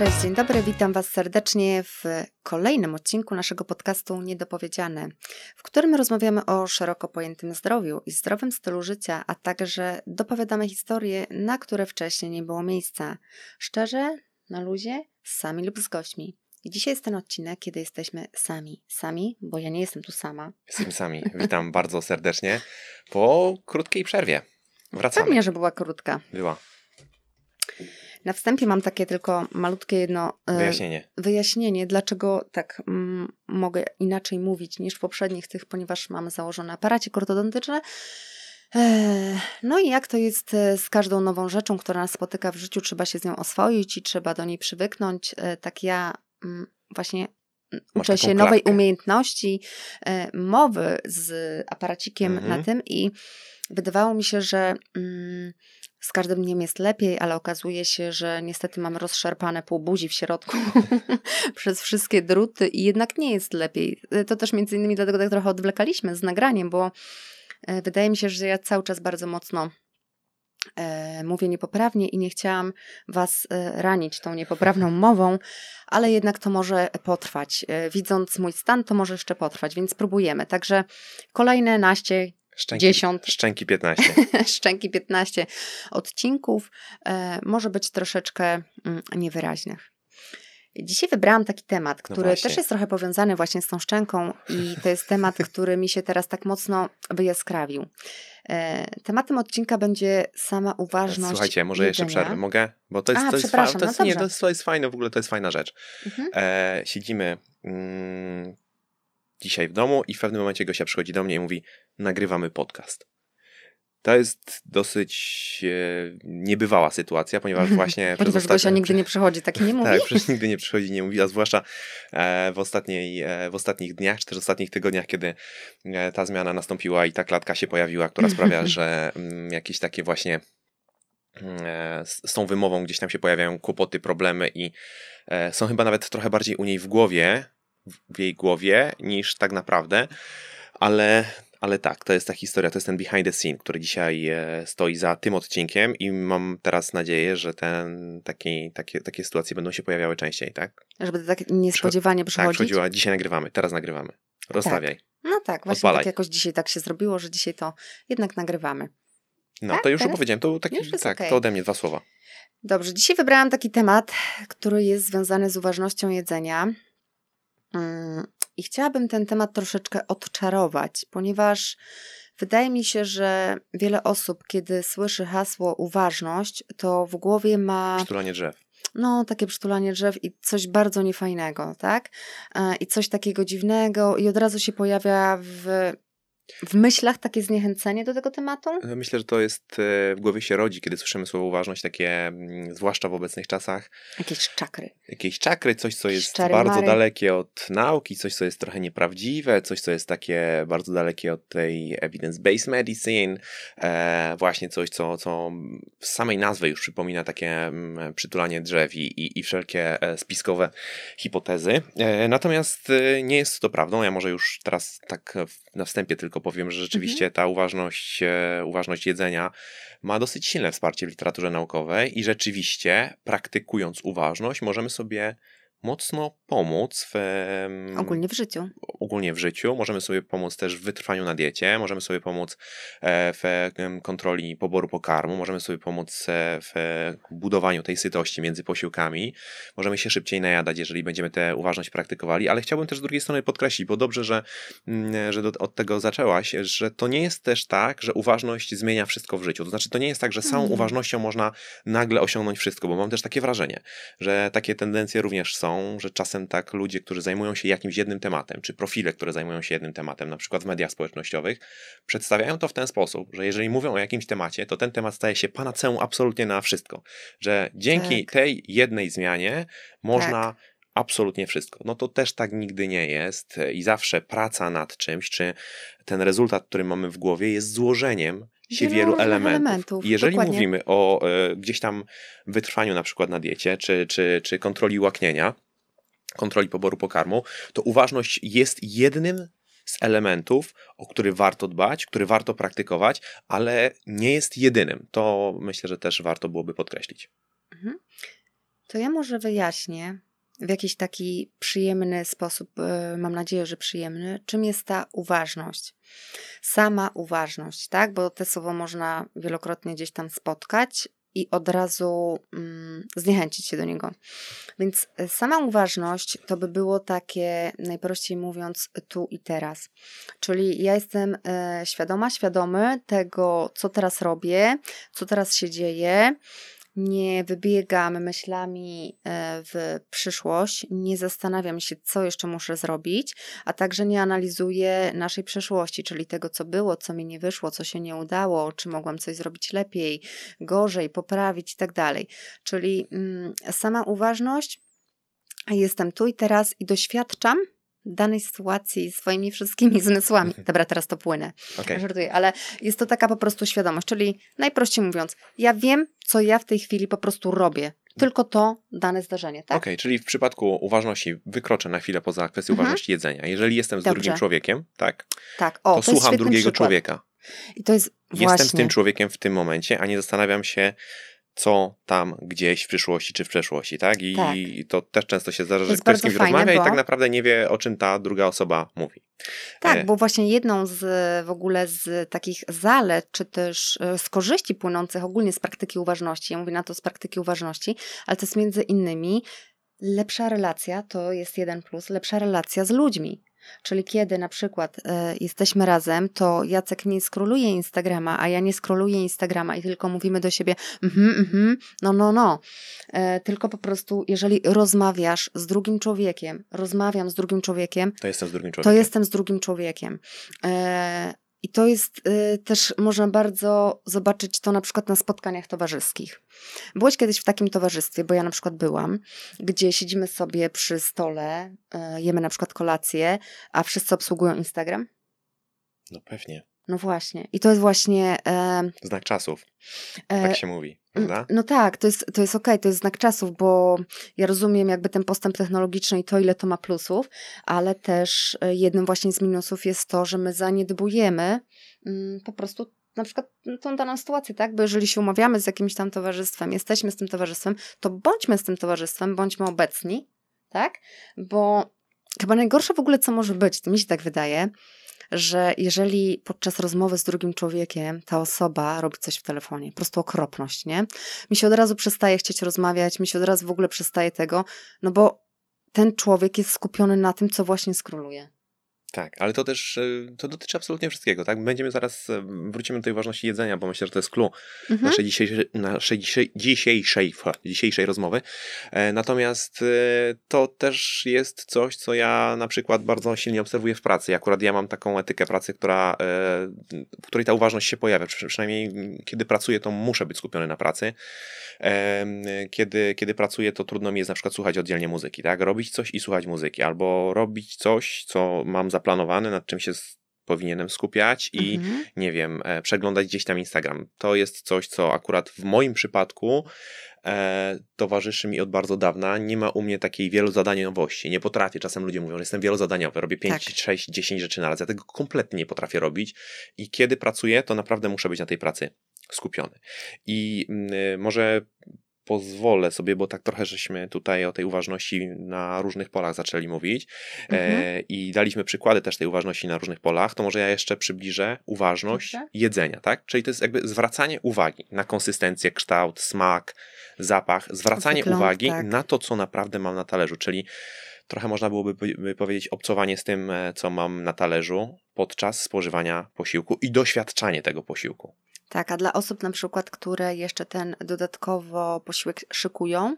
Cześć, dzień dobry, witam Was serdecznie w kolejnym odcinku naszego podcastu Niedopowiedziane, w którym rozmawiamy o szeroko pojętym zdrowiu i zdrowym stylu życia, a także dopowiadamy historie, na które wcześniej nie było miejsca. Szczerze, na luzie, sami lub z gośćmi. I dzisiaj jest ten odcinek, kiedy jesteśmy sami. Sami, bo ja nie jestem tu sama. Jesteśmy sami. Witam bardzo serdecznie po krótkiej przerwie. Wracamy. Pewnie, że była krótka. Była. Na wstępie mam takie tylko malutkie jedno e, Wyjaśnienie. wyjaśnienie, dlaczego tak mm, mogę inaczej mówić niż w poprzednich tych, ponieważ mamy założone aparacie ortodontyczne. E, No i jak to jest e, z każdą nową rzeczą, która nas spotyka w życiu, trzeba się z nią oswoić i trzeba do niej przywyknąć. Tak ja mm, właśnie Masz uczę się nowej klatkę. umiejętności mowy z aparacikiem Mhm. na tym i wydawało mi się, że mm, z każdym dniem jest lepiej, ale okazuje się, że niestety mamy rozszarpane pół buzi w środku przez wszystkie druty i jednak nie jest lepiej. E, To też między innymi dlatego tak trochę odwlekaliśmy z nagraniem, bo e, wydaje mi się, że ja cały czas bardzo mocno e, mówię niepoprawnie i nie chciałam Was ranić tą niepoprawną mową, ale jednak to może potrwać. Widząc mój stan, to może jeszcze potrwać, więc próbujemy. Także kolejne naście, Szczęki, 10. Szczęki 15. szczęki 15 odcinków e, może być troszeczkę mm, niewyraźnych. Dzisiaj wybrałam taki temat, No który właśnie. też jest trochę powiązany właśnie z tą szczęką i to jest temat, który mi się teraz tak mocno wyjaskrawił. E, Tematem odcinka będzie sama uważność Słuchajcie, może jeszcze jedzenia. przerwę. Mogę? Bo to jest, A, to jest, fa- to jest, no nie, to jest, to jest fajne, w ogóle to jest fajna rzecz. Mhm. E, siedzimy mm, dzisiaj w domu i w pewnym momencie Gosia przychodzi do mnie i mówi, nagrywamy podcast. To jest dosyć e, niebywała sytuacja, ponieważ właśnie... Ponieważ przez Gosia ostatnie- nigdy nie przychodzi, tak nie mówi. Tak, przecież nigdy nie przychodzi, nie mówi, a zwłaszcza e, w, ostatniej, e, w ostatnich dniach, czy też ostatnich tygodniach, kiedy e, ta zmiana nastąpiła i ta klatka się pojawiła, która sprawia, że mm, jakieś takie właśnie mm, e, z z tą wymową gdzieś tam się pojawiają kłopoty, problemy i e, są chyba nawet trochę bardziej u niej w głowie, w- jej głowie, niż tak naprawdę, ale, ale tak, to jest ta historia, to jest ten behind the scene, który dzisiaj e, stoi za tym odcinkiem i mam teraz nadzieję, że ten, taki, takie, takie sytuacje będą się pojawiały częściej, tak? Żeby to tak niespodziewanie Tak, przychodzić. przychodziła, dzisiaj nagrywamy, teraz nagrywamy. Rozstawiaj. No tak, właśnie Odpalaj. tak jakoś dzisiaj tak się zrobiło, że dzisiaj to jednak nagrywamy. No, Tak, to już teraz? opowiedziałem, to, taki, Już tak, okej. to ode mnie dwa słowa. Dobrze, dzisiaj wybrałam taki temat, który jest związany z uważnością jedzenia. Mm, I chciałabym ten temat troszeczkę odczarować, ponieważ wydaje mi się, że wiele osób, kiedy słyszy hasło uważność, to w głowie ma Przytulanie drzew. no, takie przytulanie drzew i coś bardzo niefajnego, tak? E, I coś takiego dziwnego, i od razu się pojawia w, w myślach takie zniechęcenie do tego tematu. Myślę, że to jest, e, w głowie się rodzi, kiedy słyszymy słowo uważność, takie, mm, zwłaszcza w obecnych czasach, Jakieś czakry. jakieś czakry, coś, co jest Czary bardzo mary. dalekie od nauki, coś, co jest trochę nieprawdziwe, coś, co jest takie bardzo dalekie od tej evidence-based medicine, e, właśnie coś, co, co z samej nazwy już przypomina takie mm, przytulanie drzew i, i, wszelkie e, spiskowe hipotezy. E, natomiast e, nie jest to prawdą. Ja może już teraz tak na wstępie tylko powiem, że rzeczywiście ta uważność, e, uważność jedzenia ma dosyć silne wsparcie w literaturze naukowej i rzeczywiście praktykując uważność możemy sobie mocno pomóc w, Ogólnie w życiu. ogólnie w życiu. Możemy sobie pomóc też w wytrwaniu na diecie, możemy sobie pomóc e, w kontroli poboru pokarmu, możemy sobie pomóc e, w budowaniu tej sytości między posiłkami. Możemy się szybciej najadać, jeżeli będziemy tę uważność praktykowali, ale chciałbym też z drugiej strony podkreślić, bo dobrze, że, mm, że do, od tego zaczęłaś, że to nie jest też tak, że uważność zmienia wszystko w życiu. To znaczy, to nie jest tak, że samą Nie. uważnością można nagle osiągnąć wszystko, bo mam też takie wrażenie, że takie tendencje również są, że czasem tak ludzie, którzy zajmują się jakimś jednym tematem, czy profile, które zajmują się jednym tematem, na przykład w mediach społecznościowych, przedstawiają to w ten sposób, że jeżeli mówią o jakimś temacie, to ten temat staje się panaceum absolutnie na wszystko. Że dzięki Tak. tej jednej zmianie można absolutnie wszystko. No to też tak nigdy nie jest i zawsze praca nad czymś, czy ten rezultat, który mamy w głowie jest złożeniem się Wielu wielu elementów. elementów, jeżeli dokładnie. mówimy o e, gdzieś tam wytrwaniu na przykład na diecie, czy, czy, czy kontroli łaknienia, kontroli poboru pokarmu, to uważność jest jednym z elementów, o który warto dbać, który warto praktykować, ale nie jest jedynym. To myślę, że też warto byłoby podkreślić. To ja może wyjaśnię w jakiś taki przyjemny sposób, e, mam nadzieję, że przyjemny, czym jest ta uważność. Sama uważność, tak? Bo te słowo można wielokrotnie gdzieś tam spotkać i od razu mm, zniechęcić się do niego. Więc e, sama uważność to by było takie, najprościej mówiąc, tu i teraz. Czyli ja jestem e, świadoma, świadomy tego, co teraz robię, co teraz się dzieje nie wybiegam myślami e, w przyszłość, nie zastanawiam się, co jeszcze muszę zrobić, a także nie analizuję naszej przeszłości, czyli tego, co było, co mi nie wyszło, co się nie udało, czy mogłam coś zrobić lepiej, gorzej, poprawić i tak dalej. Czyli mm, sama uważność, jestem tu i teraz i doświadczam danej sytuacji swoimi wszystkimi zmysłami. Dobra, teraz to płynę. Okay. Żartuję, ale jest to taka po prostu świadomość, czyli najprościej mówiąc, ja wiem, co ja w tej chwili po prostu robię. Tylko to dane zdarzenie, tak? Okej, okay, czyli w przypadku uważności wykroczę na chwilę poza kwestią mhm. uważności jedzenia. Jeżeli jestem z Dobrze. drugim człowiekiem, tak? Tak, o, to, to słucham drugiego przykład. człowieka. I to jest Jestem właśnie... z tym człowiekiem w tym momencie, a nie zastanawiam się, co tam gdzieś w przyszłości czy w przeszłości, tak? I, tak. to też często się zdarza, że ktoś z kimś fajne, rozmawia bo... i tak naprawdę nie wie, o czym ta druga osoba mówi. Tak, e... bo właśnie jedną z w ogóle z takich zalet, czy też e, z korzyści płynących ogólnie z praktyki uważności, ja mówię na to z praktyki uważności, ale to jest między innymi lepsza relacja, to jest jeden plus, lepsza relacja z ludźmi. Czyli kiedy na przykład e, jesteśmy razem, to Jacek nie skroluje Instagrama, a ja nie skroluję Instagrama i tylko mówimy do siebie mhm, mhm, no, no, no. E, tylko po prostu, jeżeli rozmawiasz z drugim człowiekiem, rozmawiam z drugim człowiekiem, to jestem z drugim człowiekiem. To jestem z drugim człowiekiem. E, i to jest y, też, można bardzo zobaczyć to na przykład na spotkaniach towarzyskich. Byłeś kiedyś w takim towarzystwie, bo ja na przykład byłam, gdzie siedzimy sobie przy stole, y, jemy na przykład kolację, a wszyscy obsługują Instagram? No pewnie. No właśnie. I to jest właśnie. E, Znak czasów. E, tak się mówi. Prawda? No tak, to jest, to jest okej, okay, to jest znak czasów, bo ja rozumiem jakby ten postęp technologiczny i to, ile to ma plusów, ale też e, jednym właśnie z minusów jest to, że my zaniedbujemy mm, po prostu na przykład tą daną sytuację, tak? Bo jeżeli się umawiamy z jakimś tam towarzystwem, jesteśmy z tym towarzystwem, to bądźmy z tym towarzystwem, bądźmy obecni, tak? Bo chyba najgorsze w ogóle, co może być, to mi się tak wydaje, że jeżeli podczas rozmowy z drugim człowiekiem ta osoba robi coś w telefonie, po prostu okropność, nie? Mi się od razu przestaje chcieć rozmawiać, mi się od razu w ogóle przestaje tego, no bo ten człowiek jest skupiony na tym, co właśnie skroluje. Tak, ale to też y, to dotyczy absolutnie wszystkiego, tak? Będziemy zaraz, y, wrócimy do tej ważności jedzenia, bo myślę, że to jest clue mhm. naszej, dzisiejszej, naszej dzisiejszej, dzisiejszej, dzisiejszej rozmowy. E, natomiast to też jest coś, co ja na przykład bardzo silnie obserwuję w pracy. Akurat ja mam taką etykę pracy, która, e, w której ta uważność się pojawia. Przynajmniej kiedy pracuję, to muszę być skupiony na pracy. E, kiedy, kiedy pracuję, to trudno mi jest na przykład słuchać oddzielnie muzyki, tak? Robić coś i słuchać muzyki, albo robić coś, co mam za zaplanowany, nad czym się powinienem skupiać i mhm. nie wiem, e, przeglądać gdzieś tam Instagram. To jest coś, co akurat w moim przypadku e, towarzyszy mi od bardzo dawna. Nie ma u mnie takiej wielozadaniowości. Nie potrafię. Czasem ludzie mówią, że jestem wielozadaniowy, robię 5, tak. 6, 10 rzeczy na raz. Ja tego kompletnie nie potrafię robić i kiedy pracuję, to naprawdę muszę być na tej pracy skupiony. I y, może pozwolę sobie, bo tak trochę żeśmy tutaj o tej uważności na różnych polach zaczęli mówić e, mhm. e, i daliśmy przykłady też tej uważności na różnych polach, to może ja jeszcze przybliżę uważność Dobrze. jedzenia, tak? Czyli to jest jakby zwracanie uwagi na konsystencję, kształt, smak, zapach, zwracanie Wygląd, uwagi tak. na to, co naprawdę mam na talerzu, czyli trochę można byłoby powiedzieć obcowanie z tym, e, co mam na talerzu podczas spożywania posiłku i doświadczanie tego posiłku. Tak, a dla osób na przykład, które jeszcze ten dodatkowo posiłek szykują,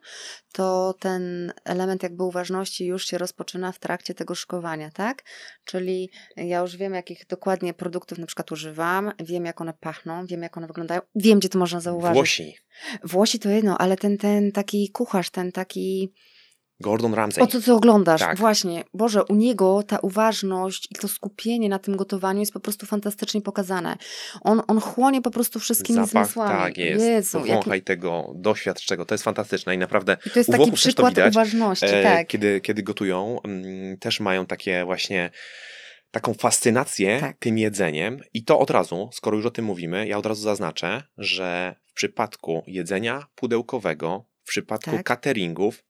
to ten element jakby uważności już się rozpoczyna w trakcie tego szykowania, tak? Czyli ja już wiem, jakich dokładnie produktów na przykład używam, wiem, jak one pachną, wiem, jak one wyglądają, wiem, gdzie to można zauważyć. Włosi. Włosi to jedno, ale ten, ten taki kucharz, ten taki Gordon Ramsay. O co ty oglądasz? Tak. Właśnie. Boże, u niego ta uważność i to skupienie na tym gotowaniu jest po prostu fantastycznie pokazane. On, on chłonie po prostu wszystkimi Zapach, zmysłami. Tak, jest. Jezu, Powąchaj jaki... tego, doświadcz czego. To jest fantastyczne i naprawdę I to jest taki przykład widać, uważności, e, tak. Kiedy, kiedy gotują, m, mm, też mają takie właśnie taką fascynację tak. tym jedzeniem i to od razu, skoro już o tym mówimy, ja od razu zaznaczę, że w przypadku jedzenia pudełkowego W przypadku Tak. cateringów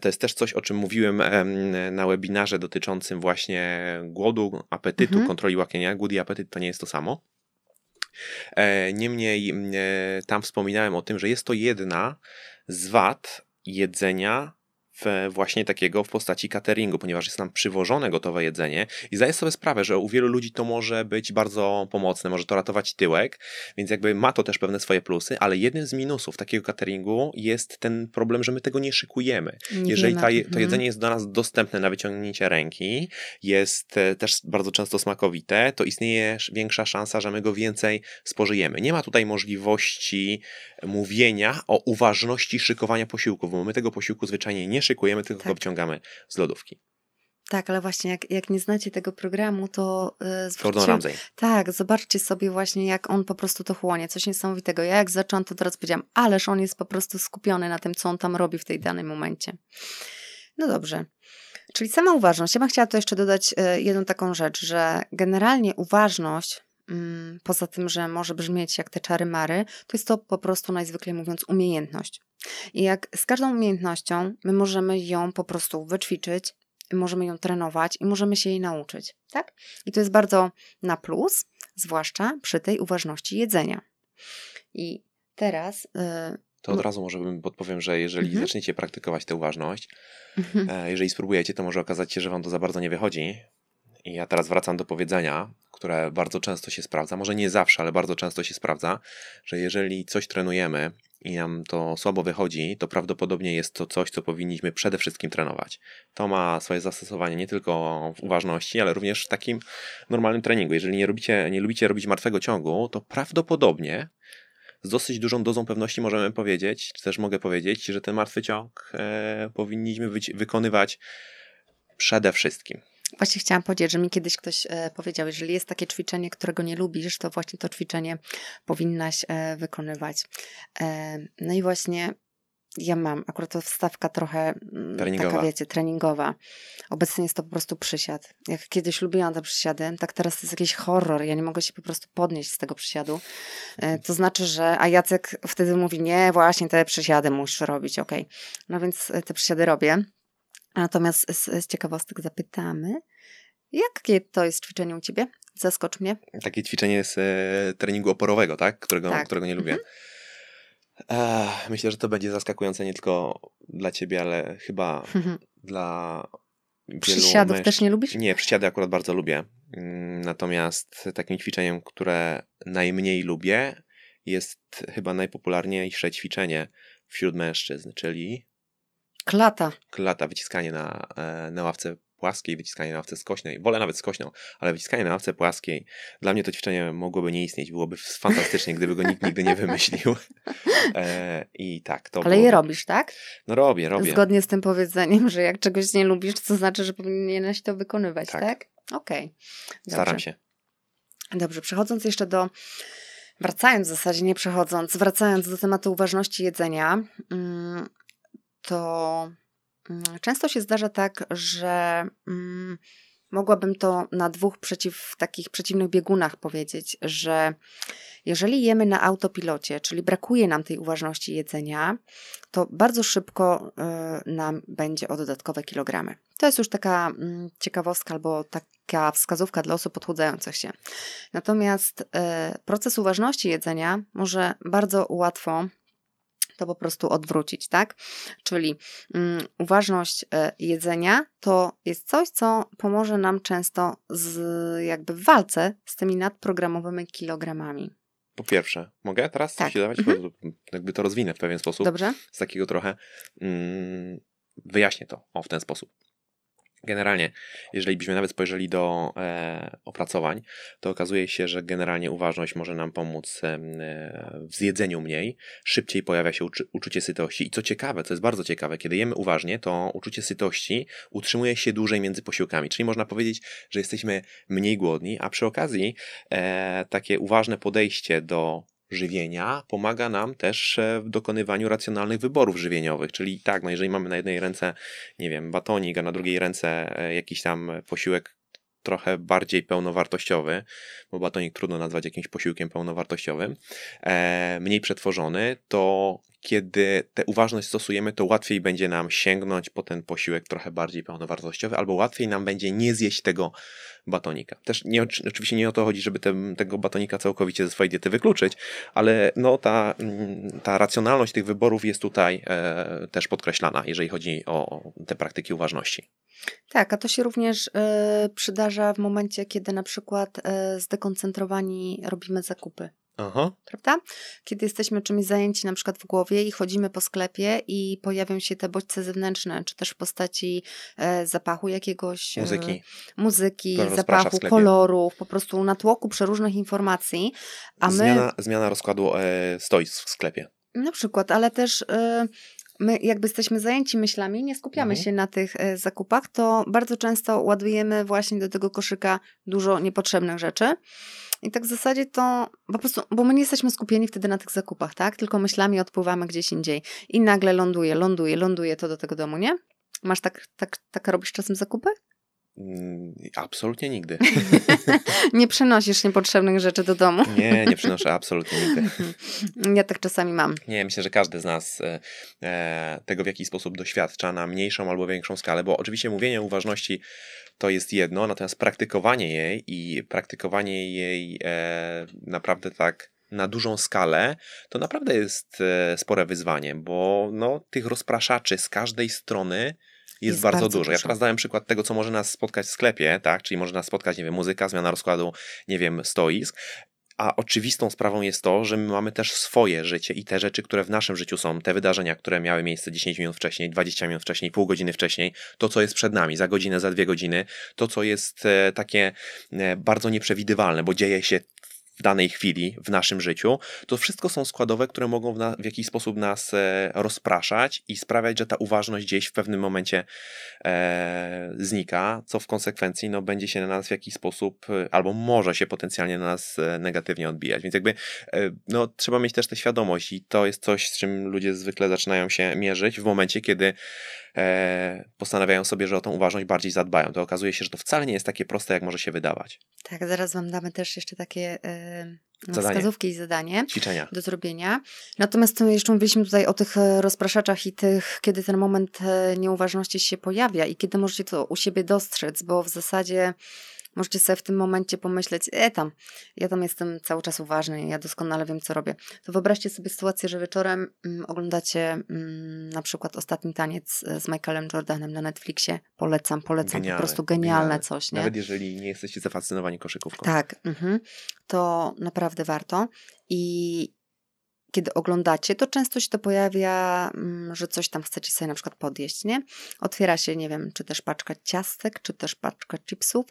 to jest też coś, o czym mówiłem em, na webinarze dotyczącym właśnie głodu, apetytu, Mhm. kontroli łaknienia. Głód i apetyt to nie jest to samo. E, Niemniej e, tam wspominałem o tym, że jest to jedna z wad jedzenia właśnie takiego w postaci cateringu, ponieważ jest nam przywożone gotowe jedzenie i zdaję sobie sprawę, że u wielu ludzi to może być bardzo pomocne, może to ratować tyłek, więc jakby ma to też pewne swoje plusy, ale jednym z minusów takiego cateringu jest ten problem, że my tego nie szykujemy. Nie Jeżeli ta, to Mhm. jedzenie jest do nas dostępne na wyciągnięcie ręki, jest e, też bardzo często smakowite, to istnieje sz- większa szansa, że my go więcej spożyjemy. Nie ma tutaj możliwości mówienia o uważności szykowania posiłków, bo my tego posiłku zwyczajnie nie szykujemy, tylko Tak. go wyciągamy z lodówki. Tak, ale właśnie jak, jak nie znacie tego programu, to yy, Gordon zwróćcie. Tak, zobaczcie sobie właśnie, jak on po prostu to chłonie. Coś niesamowitego. Ja jak zaczęłam, to teraz powiedziałam, ależ on jest po prostu skupiony na tym, co on tam robi w tej danym momencie. No dobrze. Czyli sama uważność. Ja bym chciała tu jeszcze dodać e, jedną taką rzecz, że generalnie uważność, poza tym, że może brzmieć jak te czary mary, to jest to po prostu najzwyklej mówiąc umiejętność. I jak z każdą umiejętnością my możemy ją po prostu wyćwiczyć, możemy ją trenować i możemy się jej nauczyć, tak? I to jest bardzo na plus, zwłaszcza przy tej uważności jedzenia. I teraz. y, To od razu może bym podpowiem, że jeżeli Mhm. zaczniecie praktykować tę uważność, Yy, e, jeżeli spróbujecie, to może okazać się, że wam to za bardzo nie wychodzi. I ja teraz wracam do powiedzenia, które bardzo często się sprawdza, może nie zawsze, ale bardzo często się sprawdza, że jeżeli coś trenujemy i nam to słabo wychodzi, to prawdopodobnie jest to coś, co powinniśmy przede wszystkim trenować. To ma swoje zastosowanie nie tylko w uważności, ale również w takim normalnym treningu. Jeżeli nie, robicie, nie lubicie robić martwego ciągu, to prawdopodobnie z dosyć dużą dozą pewności możemy powiedzieć, czy też mogę powiedzieć, że ten martwy ciąg e, powinniśmy wykonywać przede wszystkim. Właśnie chciałam powiedzieć, że mi kiedyś ktoś e, powiedział, jeżeli jest takie ćwiczenie, którego nie lubisz, to właśnie to ćwiczenie powinnaś e, wykonywać. E, no i właśnie ja mam akurat to wstawka trochę mm, Treningowa. taka, wiecie, treningowa. Obecnie jest to po prostu przysiad. Jak kiedyś lubiłam te przysiady, tak teraz to jest jakiś horror. Ja nie mogę się po prostu podnieść z tego przysiadu. To znaczy, że, a Jacek wtedy mówi, nie, właśnie te przysiady musisz robić, okej. No więc te przysiady robię. Natomiast z, z ciekawostek zapytamy, jakie to jest ćwiczenie u ciebie? Zaskocz mnie. Takie ćwiczenie z e, treningu oporowego, tak? Którego, Tak. którego nie lubię. Ech, myślę, że to będzie zaskakujące nie tylko dla ciebie, ale chyba dla wielu Przysiadów mężczyzn. też nie lubisz? Nie, przysiady akurat bardzo lubię. Mm, Natomiast takim ćwiczeniem, które najmniej lubię, jest chyba najpopularniejsze ćwiczenie wśród mężczyzn, czyli Klata. klata, wyciskanie na, e, na ławce płaskiej, wyciskanie na ławce skośnej. Wolę nawet skośną, ale wyciskanie na ławce płaskiej. Dla mnie to ćwiczenie mogłoby nie istnieć. Byłoby fantastycznie, gdyby go nikt nigdy nie wymyślił. E, I tak, to Ale je robisz, tak? No robię, robię. Zgodnie z tym powiedzeniem, że jak czegoś nie lubisz, to znaczy, że powinieneś to wykonywać, Tak. tak? Okej. Staram Dobrze. się. Dobrze, przechodząc jeszcze do. Wracając w zasadzie, nie przechodząc, wracając do tematu uważności jedzenia, mm, to mm, często się zdarza tak, że mm, mogłabym to na dwóch przeciw, takich przeciwnych biegunach powiedzieć, że jeżeli jemy na autopilocie, czyli brakuje nam tej uważności jedzenia, to bardzo szybko y, nam będzie o dodatkowe kilogramy. To jest już taka mm, ciekawostka albo taka wskazówka dla osób odchudzających się. Natomiast e, proces uważności jedzenia może bardzo łatwo to po prostu odwrócić, tak? Czyli mm, uważność e, jedzenia to jest coś, co pomoże nam często z, jakby w walce z tymi nadprogramowymi kilogramami. Po pierwsze, mogę teraz Tak. coś się dawać? Mhm. Jakby to rozwinę w pewien sposób. Dobrze? z takiego trochę mm, wyjaśnię to o, w ten sposób. Generalnie, jeżeli byśmy nawet spojrzeli do e, opracowań, to okazuje się, że generalnie uważność może nam pomóc e, w zjedzeniu mniej, szybciej pojawia się uczy, uczucie sytości. I co ciekawe, co jest bardzo ciekawe, kiedy jemy uważnie, to uczucie sytości utrzymuje się dłużej między posiłkami. Czyli można powiedzieć, że jesteśmy mniej głodni, a przy okazji e, takie uważne podejście do żywienia pomaga nam też e, w dokonywaniu racjonalnych wyborów żywieniowych. Czyli tak, no jeżeli mamy na jednej ręce, nie wiem, batonik, a na drugiej ręce e, jakiś tam posiłek trochę bardziej pełnowartościowy, bo batonik trudno nazwać jakimś posiłkiem pełnowartościowym, e, mniej przetworzony, to kiedy tę uważność stosujemy, to łatwiej będzie nam sięgnąć po ten posiłek trochę bardziej pełnowartościowy, albo łatwiej nam będzie nie zjeść tego batonika. Też nie, oczywiście nie o to chodzi, żeby te, tego batonika całkowicie ze swojej diety wykluczyć, ale no ta, mm, ta racjonalność tych wyborów jest tutaj e, też podkreślana, jeżeli chodzi o te praktyki uważności. Tak, a to się również y, przydarza w momencie, kiedy na przykład y, zdekoncentrowani robimy zakupy. Aha. Prawda? Kiedy jesteśmy czymś zajęci na przykład w głowie i chodzimy po sklepie i pojawią się te bodźce zewnętrzne, czy też w postaci e, zapachu jakiegoś. Muzyki. E, muzyki, zapachu, kolorów, po prostu natłoku przeróżnych informacji. A my... zmiana, zmiana rozkładu e, stoisk w sklepie. Na przykład, ale też... My jakby jesteśmy zajęci myślami, nie skupiamy mhm. się na tych e, zakupach, to bardzo często ładujemy właśnie do tego koszyka dużo niepotrzebnych rzeczy. I tak w zasadzie to po prostu, bo my nie jesteśmy skupieni wtedy na tych zakupach, tak? Tylko myślami odpływamy gdzieś indziej. I nagle ląduje, ląduje, ląduje to do tego domu, nie? Masz tak, tak, tak robisz czasem zakupy? Mm, absolutnie nigdy. nie przenosisz niepotrzebnych rzeczy do domu? nie, nie przenoszę absolutnie nigdy. ja tak czasami mam. Nie, myślę, że każdy z nas e, e, tego w jakiś sposób doświadcza na mniejszą albo większą skalę, bo oczywiście mówienie uważności to jest jedno, natomiast praktykowanie jej i praktykowanie jej e, naprawdę tak na dużą skalę, to naprawdę jest e, spore wyzwanie, bo no, tych rozpraszaczy z każdej strony jest, bardzo, bardzo, dużo. dużo. Ja teraz dałem przykład tego, co może nas spotkać w sklepie, tak? Czyli może nas spotkać, nie wiem, muzyka, zmiana rozkładu, nie wiem, stoisk. A oczywistą sprawą jest to, że my mamy też swoje życie i te rzeczy, które w naszym życiu są, te wydarzenia, które miały miejsce 10 minut wcześniej, 20 minut wcześniej, pół godziny wcześniej, to co jest przed nami, za godzinę, za dwie godziny, to co jest e, takie e, bardzo nieprzewidywalne, bo dzieje się w danej chwili w naszym życiu, to wszystko są składowe, które mogą w, na, w jakiś sposób nas e, rozpraszać i sprawiać, że ta uważność gdzieś w pewnym momencie e, znika, co w konsekwencji no, będzie się na nas w jakiś sposób e, albo może się potencjalnie na nas e, negatywnie odbijać. Więc jakby e, no, trzeba mieć też tę świadomość i to jest coś, z czym ludzie zwykle zaczynają się mierzyć w momencie, kiedy postanawiają sobie, że o tą uważność bardziej zadbają. To okazuje się, że to wcale nie jest takie proste, jak może się wydawać. Tak, zaraz Wam damy też jeszcze takie no, zadanie. wskazówki i zadanie Ćwiczenia. do zrobienia. Natomiast jeszcze mówiliśmy tutaj o tych e, rozpraszaczach i tych, kiedy ten moment e, nieuważności się pojawia i kiedy możecie to u siebie dostrzec, bo w zasadzie Możecie sobie w tym momencie pomyśleć, e tam, ja tam jestem cały czas uważny, ja doskonale wiem, co robię. To wyobraźcie sobie sytuację, że wieczorem mm, oglądacie mm, na przykład Ostatni Taniec e, z Michaelem Jordanem na Netflixie. Polecam, polecam, genialne, po prostu genialne, genialne, coś, nie? Nawet jeżeli nie jesteście zafascynowani koszykówką. Tak, mhm. to naprawdę warto. I kiedy oglądacie, to często się to pojawia, mm, że coś tam chcecie sobie na przykład podjeść, nie? Otwiera się, nie wiem, czy też paczka ciastek, czy też paczka chipsów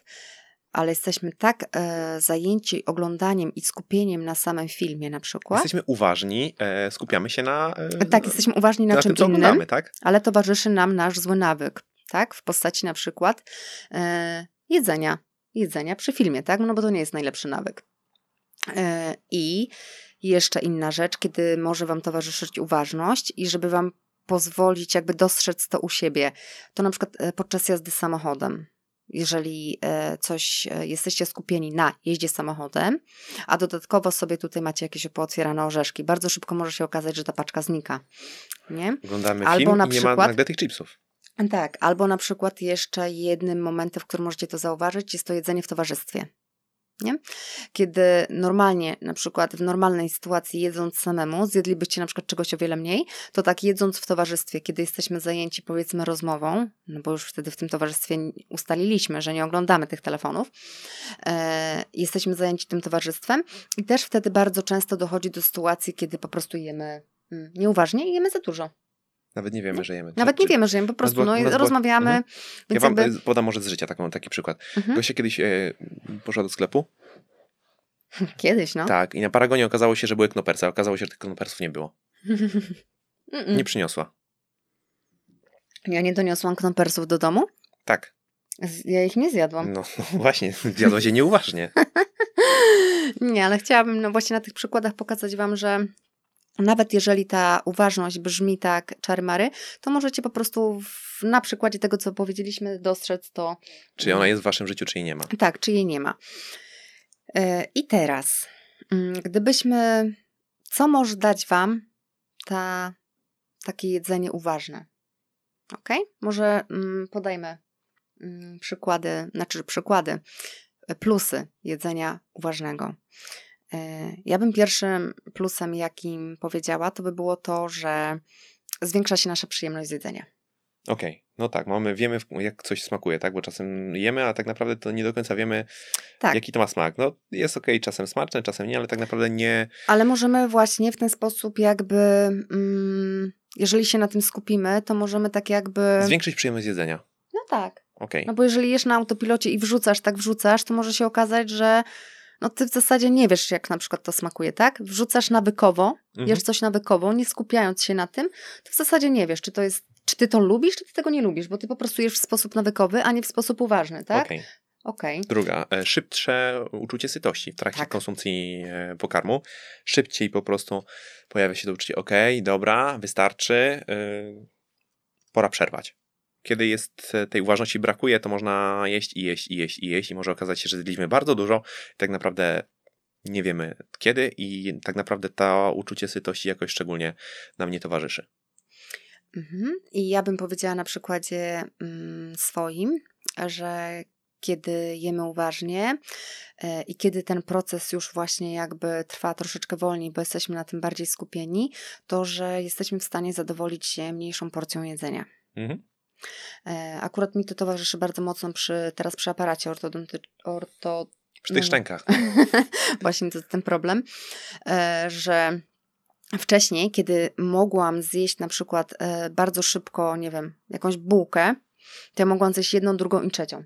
ale jesteśmy tak e, zajęci oglądaniem i skupieniem na samym filmie na przykład. Jesteśmy uważni, e, skupiamy się na... E, tak, jesteśmy uważni na, na czym tym, innym, tak? ale towarzyszy nam nasz zły nawyk, tak? W postaci na przykład e, jedzenia. Jedzenia przy filmie, tak? No bo to nie jest najlepszy nawyk. E, I jeszcze inna rzecz, kiedy może Wam towarzyszyć uważność i żeby Wam pozwolić jakby dostrzec to u siebie, to na przykład e, podczas jazdy samochodem jeżeli e, coś e, jesteście skupieni na jeździe samochodem, a dodatkowo sobie tutaj macie jakieś pootwierane orzeszki, bardzo szybko może się okazać, że ta paczka znika. Nie? Oglądamy albo film na i przykład, nie ma nagle tych chipsów. Tak, albo na przykład jeszcze jednym momentem, w którym możecie to zauważyć, jest to jedzenie w towarzystwie. Nie? Kiedy normalnie, na przykład w normalnej sytuacji jedząc samemu, zjedlibyście na przykład czegoś o wiele mniej, to tak jedząc w towarzystwie, kiedy jesteśmy zajęci powiedzmy rozmową, no bo już wtedy w tym towarzystwie ustaliliśmy, że nie oglądamy tych telefonów, e, jesteśmy zajęci tym towarzystwem i też wtedy bardzo często dochodzi do sytuacji, kiedy po prostu jemy mm, nieuważnie i jemy za dużo. Nawet nie wiemy, że jemy. Nawet nie wiemy, że jemy, po prostu no, rozmawiamy. Mhm. ja wam jakby... podam może z życia taką, taki przykład. Mhm. Kiedyś e, poszła do sklepu. Kiedyś, no. Tak, i na Paragonie okazało się, że były knopersy, a okazało się, że tych knopersów nie było. nie przyniosła. Ja nie doniosłam knopersów do domu? Tak. Ja ich nie zjadłam. No, no właśnie, zjadła się nieuważnie. nie, ale chciałabym no właśnie na tych przykładach pokazać wam, że nawet jeżeli ta uważność brzmi tak czarmary, to możecie po prostu w, na przykładzie tego, co powiedzieliśmy, dostrzec to. Czy ona jest w waszym życiu, czy jej nie ma? Tak, czy jej nie ma. E, I teraz, mm, gdybyśmy, co może dać wam ta takie jedzenie uważne. Ok? Może mm, podajmy mm, przykłady, znaczy przykłady, plusy jedzenia uważnego. E, ja bym pierwszym plusem, jakim powiedziała, to by było to, że zwiększa się nasza przyjemność z jedzenia. Okej, okay. no tak, mamy, wiemy jak coś smakuje, tak, bo czasem jemy, a tak naprawdę to nie do końca wiemy, tak. jaki to ma smak. No jest okej, okay, czasem smaczne, czasem nie, ale tak naprawdę nie... Ale możemy właśnie w ten sposób jakby, mm, jeżeli się na tym skupimy, to możemy tak jakby... Zwiększyć przyjemność jedzenia. No tak. Okay. No bo jeżeli jesz na autopilocie i wrzucasz, tak wrzucasz, to może się okazać, że no ty w zasadzie nie wiesz, jak na przykład to smakuje, tak? Wrzucasz nawykowo, mhm. jesz coś nawykowo, nie skupiając się na tym, to w zasadzie nie wiesz, czy to jest, czy ty to lubisz, czy ty tego nie lubisz, bo ty po prostu jesz w sposób nawykowy, a nie w sposób uważny, tak? Okay. Okay. Druga, e, szybsze uczucie sytości w trakcie tak. konsumpcji e, pokarmu. Szybciej po prostu pojawia się to uczucie, ok, dobra, wystarczy, yy, pora przerwać kiedy jest e, tej uważności brakuje, to można jeść i jeść i jeść i jeść i może okazać się, że zjedliśmy bardzo dużo i tak naprawdę nie wiemy kiedy i tak naprawdę to uczucie sytości jakoś szczególnie nam nie towarzyszy. Mhm. I ja bym powiedziała na przykładzie mm, swoim, że kiedy jemy uważnie e, i kiedy ten proces już właśnie jakby trwa troszeczkę wolniej, bo jesteśmy na tym bardziej skupieni, to że jesteśmy w stanie zadowolić się mniejszą porcją jedzenia. Mhm. E, akurat mi to towarzyszy bardzo mocno przy, teraz przy aparacie ortodontycznym. Orto, przy tych no, szczękach. Właśnie to jest ten problem, e, że wcześniej, kiedy mogłam zjeść na przykład e, bardzo szybko, nie wiem, jakąś bułkę, to ja mogłam zjeść jedną, drugą i trzecią.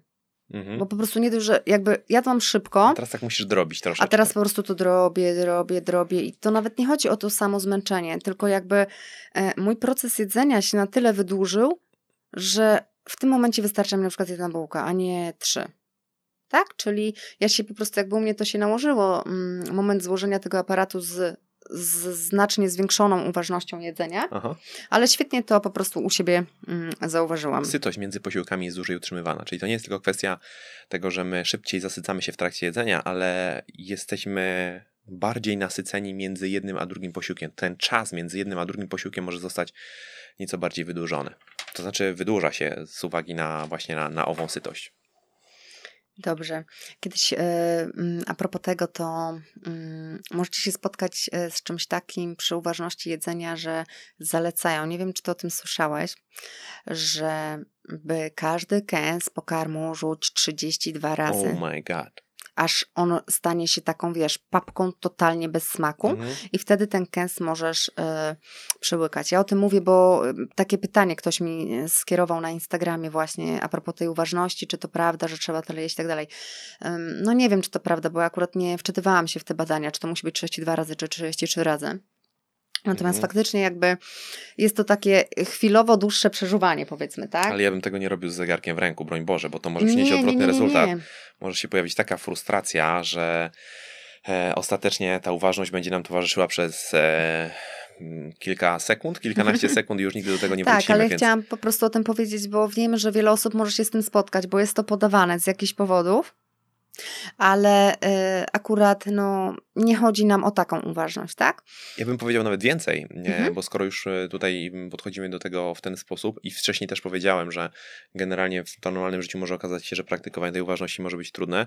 Mhm. Bo po prostu nie dość, że jakby jadłam szybko. A teraz tak musisz drobić troszeczkę. A teraz po prostu to drobię, drobię, drobię. I to nawet nie chodzi o to samo zmęczenie, tylko jakby mój proces jedzenia się na tyle wydłużył, że w tym momencie wystarcza mi na przykład jedna bułka, a nie trzy. Tak? Czyli ja się po prostu, jakby u mnie to się nałożyło, mm, moment złożenia tego aparatu z, z znacznie zwiększoną uważnością jedzenia, Aha. ale świetnie to po prostu u siebie mm, zauważyłam. Sytość między posiłkami jest dłużej utrzymywana, czyli to nie jest tylko kwestia tego, że my szybciej zasycamy się w trakcie jedzenia, ale jesteśmy bardziej nasyceni między jednym a drugim posiłkiem. Ten czas między jednym a drugim posiłkiem może zostać nieco bardziej wydłużony. To znaczy wydłuża się z uwagi na właśnie na, na ową sytość. Dobrze. Kiedyś e, mm, a propos tego, to mm, możecie się spotkać e, z czymś takim przy uważności jedzenia, że zalecają, nie wiem czy to o tym słyszałeś, że by każdy kęs pokarmu rzuć 32 razy. Oh my god aż on stanie się taką, wiesz, papką totalnie bez smaku mhm. i wtedy ten kęs możesz y, przełykać. Ja o tym mówię, bo e, takie pytanie ktoś mi skierował na Instagramie właśnie a propos tej uważności, czy to prawda, że trzeba tyle jeść i tak dalej. No nie wiem, czy to prawda, bo ja akurat nie wczytywałam się w te badania, czy to musi być 32 razy, czy 33 razy. Natomiast mhm. faktycznie jakby jest to takie chwilowo dłuższe przeżuwanie, powiedzmy, tak? Ale ja bym tego nie robił z zegarkiem w ręku, broń Boże, bo to może przynieść nie, odwrotny nie, nie, rezultat. Może się pojawić taka frustracja, że e, ostatecznie ta uważność będzie nam towarzyszyła przez e, kilka sekund, kilkanaście sekund i już nigdy do tego nie tak, wrócimy. Tak, ale więc... chciałam po prostu o tym powiedzieć, bo wiem, że wiele osób może się z tym spotkać, bo jest to podawane z jakichś powodów ale y, akurat no, nie chodzi nam o taką uważność, tak? Ja bym powiedział nawet więcej, mhm. bo skoro już y, tutaj podchodzimy do tego w ten sposób i wcześniej też powiedziałem, że generalnie w normalnym życiu może okazać się, że praktykowanie tej uważności może być trudne,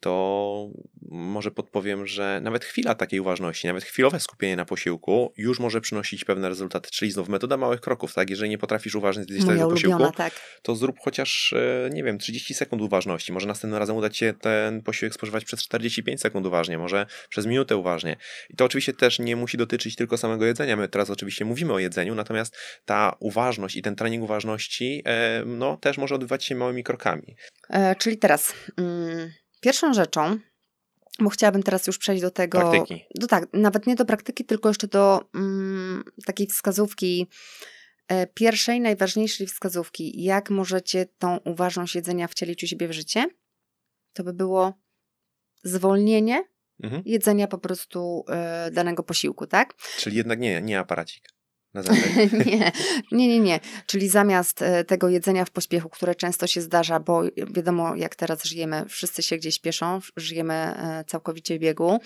to może podpowiem, że nawet chwila takiej uważności, nawet chwilowe skupienie na posiłku już może przynosić pewne rezultaty, czyli znów metoda małych kroków, tak? Jeżeli nie potrafisz uważnie zjeść tego posiłku, tak. to zrób chociaż, y, nie wiem, 30 sekund uważności. Może następnym razem uda ci się ten posiłek spożywać przez 45 sekund uważnie, może przez minutę uważnie. I to oczywiście też nie musi dotyczyć tylko samego jedzenia. My teraz oczywiście mówimy o jedzeniu, natomiast ta uważność i ten trening uważności e, no, też może odbywać się małymi krokami. E, czyli teraz mm, pierwszą rzeczą, bo chciałabym teraz już przejść do tego. Praktyki. Do, tak, nawet nie do praktyki, tylko jeszcze do mm, takiej wskazówki. E, pierwszej, najważniejszej wskazówki, jak możecie tą uważność jedzenia wcielić u siebie w życie, to by było zwolnienie mhm. jedzenia po prostu y, danego posiłku, tak? Czyli jednak nie, nie aparacik. nie, nie, nie, nie. Czyli zamiast e, tego jedzenia w pośpiechu, które często się zdarza, bo wiadomo, jak teraz żyjemy, wszyscy się gdzieś pieszą, żyjemy całkowicie w biegu,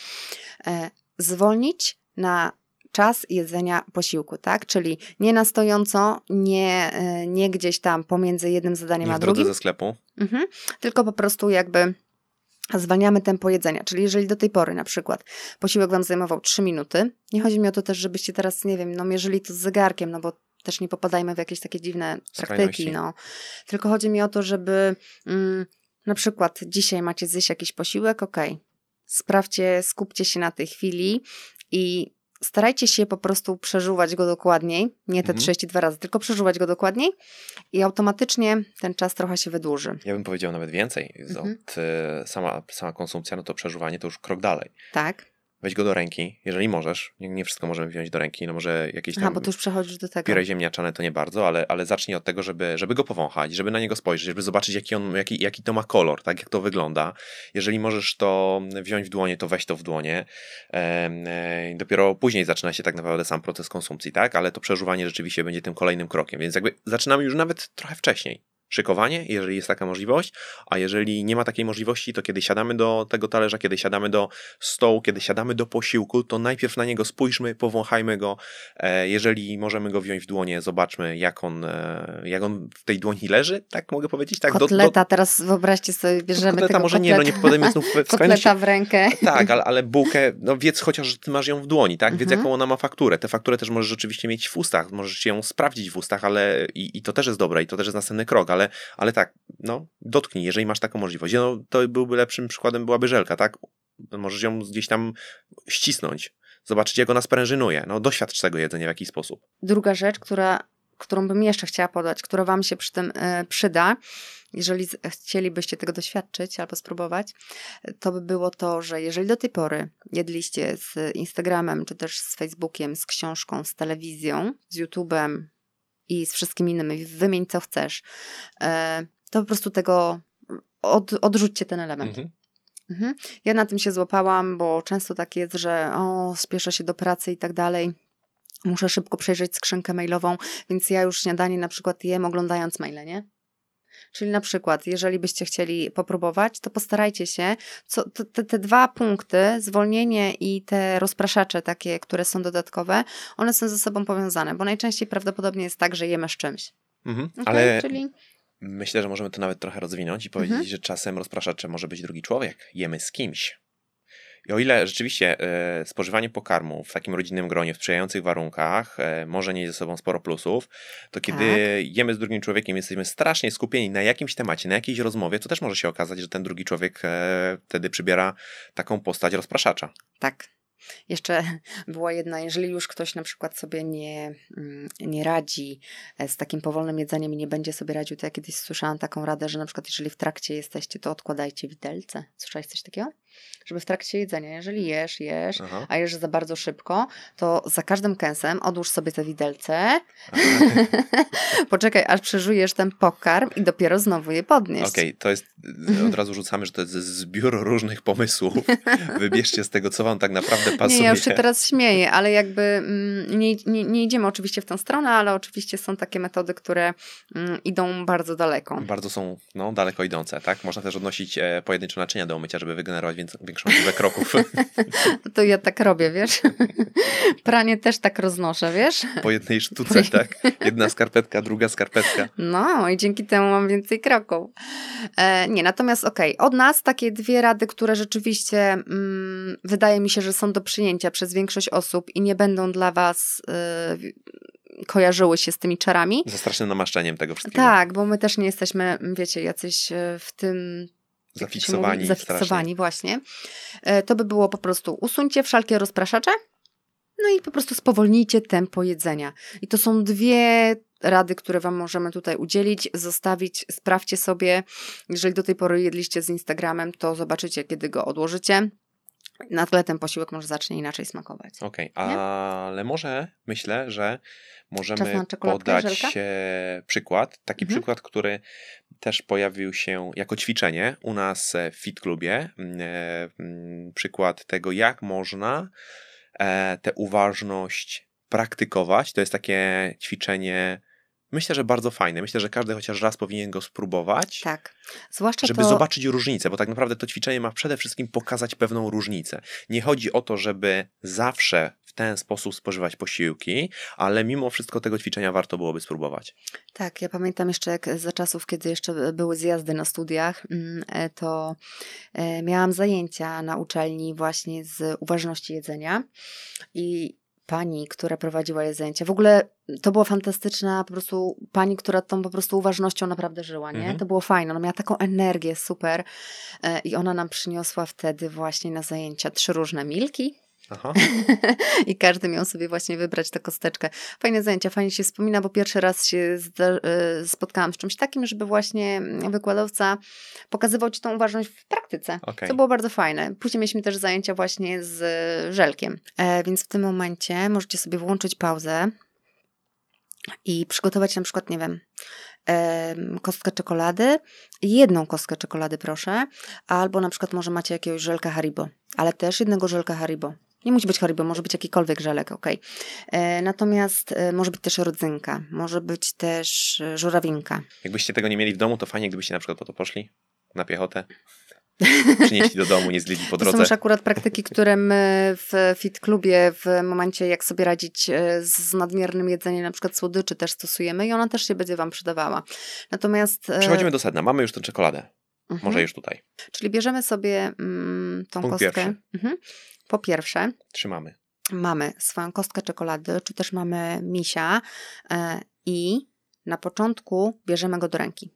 zwolnić na czas jedzenia posiłku, tak? Czyli nie na stojąco, nie, e, nie gdzieś tam pomiędzy jednym zadaniem Nie a drugim, ze sklepu. mhm. tylko po prostu jakby zwalniamy tempo jedzenia. Czyli jeżeli do tej pory na przykład posiłek Wam zajmował 3 minuty, nie chodzi mi o to też, żebyście teraz, nie wiem, no mierzyli to z zegarkiem, no bo też nie popadajmy w jakieś takie dziwne praktyki, Skrajności. no. Tylko chodzi mi o to, żeby mm, na przykład dzisiaj macie zjeść jakiś posiłek, okej, sprawdźcie, skupcie się na tej chwili i starajcie się po prostu przeżuwać go dokładniej, nie te Mhm. 32 razy, tylko przeżuwać go dokładniej i automatycznie ten czas trochę się wydłuży. Ja bym powiedział nawet więcej. Mhm. Od, e, sama, sama konsumpcja, no to przeżuwanie to już krok dalej. Tak? Weź go do ręki, jeżeli możesz. Nie, nie wszystko możemy wziąć do ręki, no może jakieś tam bo tu już przechodzisz do tego. Pire ziemniaczane to nie bardzo, ale, ale zacznij od tego, żeby, żeby go powąchać, żeby na niego spojrzeć, żeby zobaczyć, jaki, on, jaki, jaki to ma kolor, tak, jak to wygląda. Jeżeli możesz to wziąć w dłonie, to weź to w dłonie. E, dopiero później zaczyna się tak naprawdę sam proces konsumpcji, tak, ale to przeżuwanie rzeczywiście będzie tym kolejnym krokiem, więc jakby zaczynamy już nawet trochę wcześniej. Szykowanie, jeżeli jest taka możliwość, a jeżeli nie ma takiej możliwości, to kiedy siadamy do tego talerza, kiedy siadamy do stołu, kiedy siadamy do posiłku, to najpierw na niego spójrzmy, powąchajmy go, E, Jeżeli możemy go wziąć w dłonie, zobaczmy, jak on, e, jak on w tej dłoni leży, tak mogę powiedzieć? Tak, kotleta, teraz wyobraźcie sobie, bierzemy kotleta tego może kotleta, nie, no nie podajmy znów w kotleta w rękę. Tak, ale, ale bułkę, no wiedz chociaż, że ty masz ją w dłoni, tak? Wiedz, Mhm. jaką ona ma fakturę. Tę fakturę też możesz rzeczywiście mieć w ustach, możesz ją sprawdzić w ustach, ale i, i to też jest dobre i to też jest następny krok, ale, ale tak, no, dotknij, jeżeli masz taką możliwość. No, to byłby lepszym przykładem, byłaby żelka, tak? Możesz ją gdzieś tam ścisnąć, zobaczyć, jak ona sprężynuje. No, doświadcz tego jedzenia w jakiś sposób. Druga rzecz, która, którą bym jeszcze chciała podać, która Wam się przy tym e, przyda, jeżeli chcielibyście tego doświadczyć albo spróbować, to by było to, że jeżeli do tej pory jedliście z Instagramem, czy też z Facebookiem, z książką, z telewizją, z YouTube'em i z wszystkimi innymi, wymień co chcesz, e, to po prostu tego od, odrzućcie ten element. Mhm. Mhm. Ja na tym się złapałam, bo często tak jest, że o, spieszę się do pracy i tak dalej. Muszę szybko przejrzeć skrzynkę mailową, więc ja już śniadanie na przykład jem oglądając maile, nie? Czyli na przykład, jeżeli byście chcieli popróbować, to postarajcie się, co, te, te, dwa punkty, zwolnienie i te rozpraszacze takie, które są dodatkowe, one są ze sobą powiązane, bo najczęściej prawdopodobnie jest tak, że jemy z czymś. Mhm. Okay? Ale Czyli Myślę, że możemy to nawet trochę rozwinąć i powiedzieć, Mhm. że czasem rozpraszaczem może być drugi człowiek. Jemy z kimś. I o ile rzeczywiście e, spożywanie pokarmu w takim rodzinnym gronie, w sprzyjających warunkach e, może nieść ze sobą sporo plusów, to kiedy Tak. jemy z drugim człowiekiem, jesteśmy strasznie skupieni na jakimś temacie, na jakiejś rozmowie, to też może się okazać, że ten drugi człowiek e, wtedy przybiera taką postać rozpraszacza. Tak. Jeszcze była jedna, jeżeli już ktoś na przykład sobie nie, mm, nie radzi z takim powolnym jedzeniem i nie będzie sobie radził, to ja kiedyś słyszałam taką radę, że na przykład jeżeli w trakcie jesteście, to odkładajcie widelce. Słyszałeś coś takiego? Żeby w trakcie jedzenia, jeżeli jesz, jesz, Aha. a jesz za bardzo szybko, to za każdym kęsem odłóż sobie te widelce, poczekaj aż przeżujesz ten pokarm i dopiero znowu je podnieść. Okej, to jest, od razu rzucamy, że to jest zbiór różnych pomysłów. Wybierzcie z tego, co wam tak naprawdę pasuje. Nie, ja już się teraz śmieję, ale jakby mm, nie, nie, nie idziemy oczywiście w tę stronę, ale oczywiście są takie metody, które mm, idą bardzo daleko. Bardzo są no, daleko idące, tak? Można też odnosić e, pojedyncze naczynia do umycia, żeby wygenerować więcej, większą liczbę kroków. To ja tak robię, wiesz? Pranie też tak roznoszę, wiesz? Po jednej sztuce, tak? Jedna skarpetka, druga skarpetka. No i dzięki temu mam więcej kroków. E, nie, natomiast okej, od nas takie dwie rady, które rzeczywiście mm, wydaje mi się, że są do przyjęcia przez większość osób i nie będą dla was y, kojarzyły się z tymi czarami. Ze strasznym namaszczeniem tego wszystkiego. Tak, bo my też nie jesteśmy, wiecie, jacyś e, w tym Zafiksowani. mówi? Zafiksowani, właśnie. E, To by było po prostu usuńcie wszelkie rozpraszacze, no i po prostu spowolnijcie tempo jedzenia. I to są dwie rady, które Wam możemy tutaj udzielić, zostawić, sprawdźcie sobie, jeżeli do tej pory jedliście z Instagramem, to zobaczycie, kiedy go odłożycie. Na tle ten posiłek może zacznie inaczej smakować. Okej, ale może myślę, że możemy podać żelka? przykład. Taki Mhm. przykład, który też pojawił się jako ćwiczenie u nas e, w Fit Clubie. E, Przykład tego, jak można e, tę uważność praktykować. To jest takie ćwiczenie, myślę, że bardzo fajne. Myślę, że każdy chociaż raz powinien go spróbować. Tak. Zwłaszcza Żeby to... zobaczyć różnicę, bo tak naprawdę to ćwiczenie ma przede wszystkim pokazać pewną różnicę. Nie chodzi o to, żeby zawsze ten sposób spożywać posiłki, ale mimo wszystko tego ćwiczenia warto byłoby spróbować. Tak, ja pamiętam jeszcze jak za czasów, kiedy jeszcze były zjazdy na studiach, mm, e, to e, miałam zajęcia na uczelni właśnie z uważności jedzenia i pani, która prowadziła je zajęcia. W ogóle to była fantastyczna po prostu pani, która tą po prostu uważnością naprawdę żyła, nie? Mhm. To było fajne. Ona miała taką energię, super. E, I ona nam przyniosła wtedy właśnie na zajęcia trzy różne milki, Aha. I każdy miał sobie właśnie wybrać tę kosteczkę. Fajne zajęcia, fajnie się wspomina, bo pierwszy raz się e, spotkałam z czymś takim, żeby właśnie wykładowca pokazywał ci tą uważność w praktyce. Okay. To było bardzo fajne. Później mieliśmy też zajęcia właśnie z żelkiem. E, więc w tym momencie możecie sobie włączyć pauzę i przygotować na przykład, nie wiem, kostkę czekolady, jedną kostkę czekolady proszę, albo na przykład może macie jakiegoś żelka Haribo, ale też jednego żelka Haribo. Nie musi być Haribo, może być jakikolwiek żelek, ok. E, natomiast e, może być też rodzynka, może być też e, żurawinka. Jakbyście tego nie mieli w domu, to fajnie, gdybyście na przykład po to poszli na piechotę. Przynieśli do domu, nie zjedli po drodze. To są już akurat praktyki, które my w Fit Klubie w momencie, jak sobie radzić z nadmiernym jedzeniem, na przykład słodyczy też stosujemy i ona też się będzie Wam przydawała. Natomiast... Przechodzimy do sedna. Mamy już tę czekoladę. Mhm. Może już tutaj. Czyli bierzemy sobie mm, tą Punkt kostkę. Mhm. Po pierwsze, trzymamy. Mamy swoją kostkę czekolady, czy też mamy misia e, i na początku bierzemy go do ręki.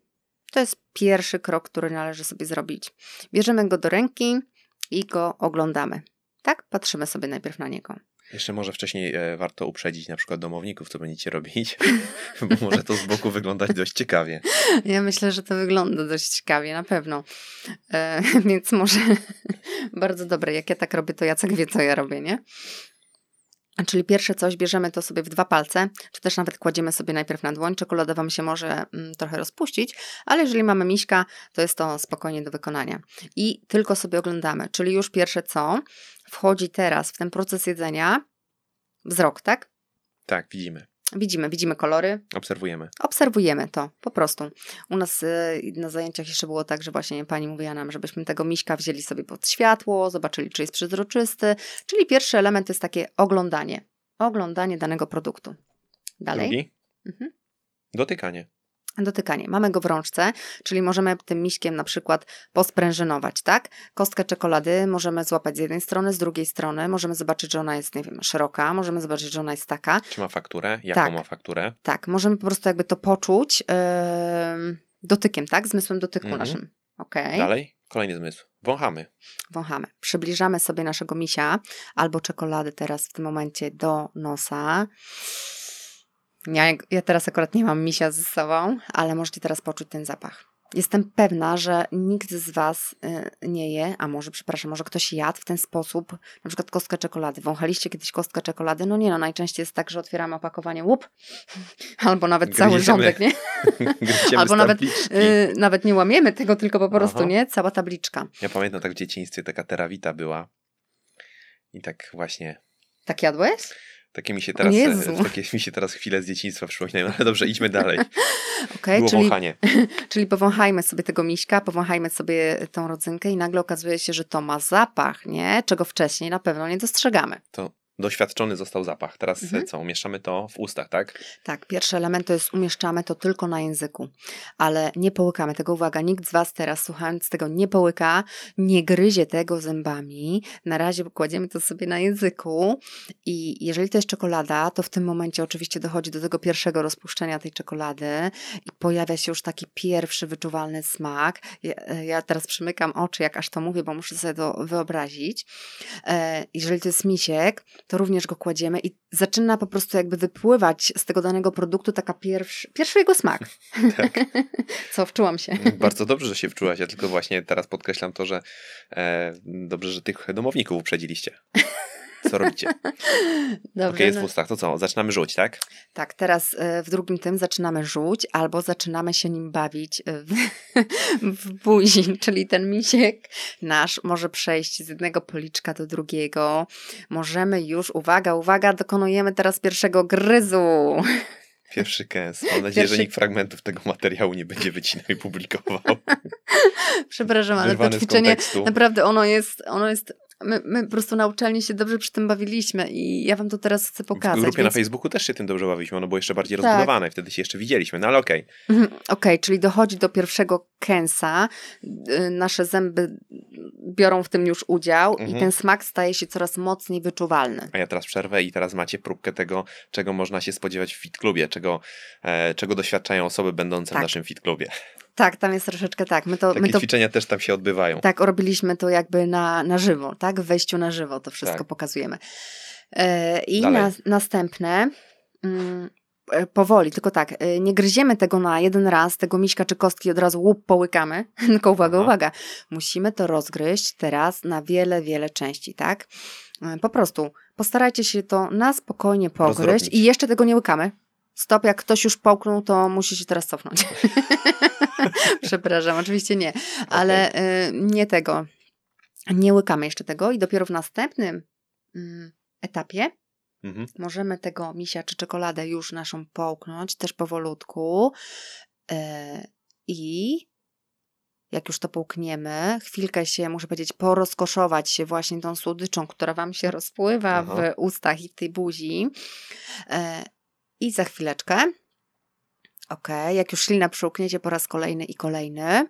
To jest pierwszy krok, który należy sobie zrobić. Bierzemy go do ręki i go oglądamy. Tak? Patrzymy sobie najpierw na niego. Jeszcze może wcześniej e, warto uprzedzić na przykład domowników, co będziecie robić, bo może to z boku wyglądać dość ciekawie. Ja myślę, że to wygląda dość ciekawie, na pewno. E, więc może bardzo dobre. Jak ja tak robię, to Jacek wie, co ja robię, nie? Czyli pierwsze coś bierzemy to sobie w dwa palce, czy też nawet kładziemy sobie najpierw na dłoń. Czekolada Wam się może mm, trochę rozpuścić, ale jeżeli mamy miśka, to jest to spokojnie do wykonania. I tylko sobie oglądamy. Czyli już pierwsze co, wchodzi teraz w ten proces jedzenia wzrok, tak? Tak, widzimy. Widzimy, widzimy kolory. Obserwujemy. Obserwujemy to, po prostu. U nas y, na zajęciach jeszcze było tak, że właśnie pani mówiła nam, żebyśmy tego miśka wzięli sobie pod światło, zobaczyli, czy jest przezroczysty. Czyli pierwszy element to jest takie oglądanie. Oglądanie danego produktu. Dalej. Drugi? Mhm. Dotykanie dotykanie. Mamy go w rączce, czyli możemy tym miśkiem na przykład posprężynować, tak? Kostkę czekolady możemy złapać z jednej strony, z drugiej strony, możemy zobaczyć, że ona jest, nie wiem, szeroka, możemy zobaczyć, że ona jest taka. Czy ma fakturę? Jaką tak, ma fakturę? Tak, możemy po prostu jakby to poczuć yy, dotykiem, tak? Zmysłem dotyku mhm. naszym. Okay. Dalej? Kolejny zmysł. Wąchamy. Wąchamy. Przybliżamy sobie naszego misia albo czekolady teraz w tym momencie do nosa. Ja, ja teraz akurat nie mam misia ze sobą, ale możecie teraz poczuć ten zapach. Jestem pewna, że nikt z Was y, nie je, a może, przepraszam, może ktoś jadł w ten sposób, na przykład kostkę czekolady. Wąchaliście kiedyś kostkę czekolady? No nie, no najczęściej jest tak, że otwieramy opakowanie, łup, albo nawet cały rządek, nie? albo nawet, y, nawet nie łamiemy tego, tylko po prostu, Aha. nie? Cała tabliczka. Ja pamiętam tak w dzieciństwie taka terawita była i tak właśnie... Tak jadłeś? Takie mi się teraz, e, takie mi się teraz chwile z dzieciństwa przypominają, ale dobrze, idźmy dalej. Okay, Było czyli, wąchanie. czyli powąchajmy sobie tego miśka, powąchajmy sobie tą rodzynkę i nagle okazuje się, że to ma zapach, nie? Czego wcześniej na pewno nie dostrzegamy. To doświadczony został zapach. Teraz mhm. co? Umieszczamy to w ustach, tak? Tak, pierwszy element to jest umieszczamy to tylko na języku, ale nie połykamy tego. Uwaga, nikt z Was teraz słuchając tego nie połyka, nie gryzie tego zębami. Na razie kładziemy to sobie na języku i jeżeli to jest czekolada, to w tym momencie oczywiście dochodzi do tego pierwszego rozpuszczenia tej czekolady i pojawia się już taki pierwszy wyczuwalny smak. Ja, ja teraz przymykam oczy, jak aż to mówię, bo muszę sobie to wyobrazić. E, jeżeli to jest misiek, to również go kładziemy i zaczyna po prostu jakby wypływać z tego danego produktu taka pierwszy, pierwszy jego smak. Tak. Co, wczułam się. Bardzo dobrze, że się wczułaś, ja tylko właśnie teraz podkreślam to, że e, dobrze, że tych domowników uprzedziliście. Co robicie? Dobrze. Okay, jest no. w ustach, to co? Zaczynamy rzuć, tak? Tak, teraz e, w drugim tym zaczynamy rzuć albo zaczynamy się nim bawić e, w, w buzi, czyli ten misiek nasz może przejść z jednego policzka do drugiego. Możemy już, uwaga, uwaga, dokonujemy teraz pierwszego gryzu. Pierwszy kęs. Mam nadzieję, Pierwszy... że nikt fragmentów tego materiału nie będzie wycinał i publikował. Przepraszam, ale to ćwiczenie naprawdę ono jest, ono jest My, my po prostu na uczelni się dobrze przy tym bawiliśmy i ja wam to teraz chcę pokazać. W grupie więc... na Facebooku też się tym dobrze bawiliśmy, ono było jeszcze bardziej tak. rozbudowane, wtedy się jeszcze widzieliśmy, no ale okej. Okay. Mhm, okej, okay, czyli dochodzi do pierwszego kęsa, y, nasze zęby biorą w tym już udział mhm. i ten smak staje się coraz mocniej wyczuwalny. A ja teraz przerwę i teraz macie próbkę tego, czego można się spodziewać w fit klubie, czego, e, czego doświadczają osoby będące tak. w naszym fit klubie. Tak, tam jest troszeczkę tak. My to, Takie my to, ćwiczenia też tam się odbywają. Tak, robiliśmy to jakby na, na żywo, tak? W wejściu na żywo to wszystko tak. pokazujemy. E, I na, następne. Mm, e, powoli, tylko tak, e, nie gryziemy tego na jeden raz, tego miśka czy kostki od razu łup połykamy, tylko uwaga, Aha. uwaga, musimy to rozgryźć teraz na wiele, wiele części, tak? Po prostu postarajcie się to na spokojnie pogryźć i jeszcze tego nie łykamy. Stop, jak ktoś już połknął, to musi się teraz cofnąć. Przepraszam, oczywiście nie, ale okay. nie tego. Nie łykamy jeszcze tego i dopiero w następnym y, etapie mhm. możemy tego misia czy czekoladę już naszą połknąć, też powolutku. Y, I jak już to połkniemy, chwilkę się, muszę powiedzieć, porozkoszować się właśnie tą słodyczą, która Wam się rozpływa Aha. w ustach i w tej buzi. I za chwileczkę Ok, jak już ślina przełkniecie po raz kolejny i kolejny.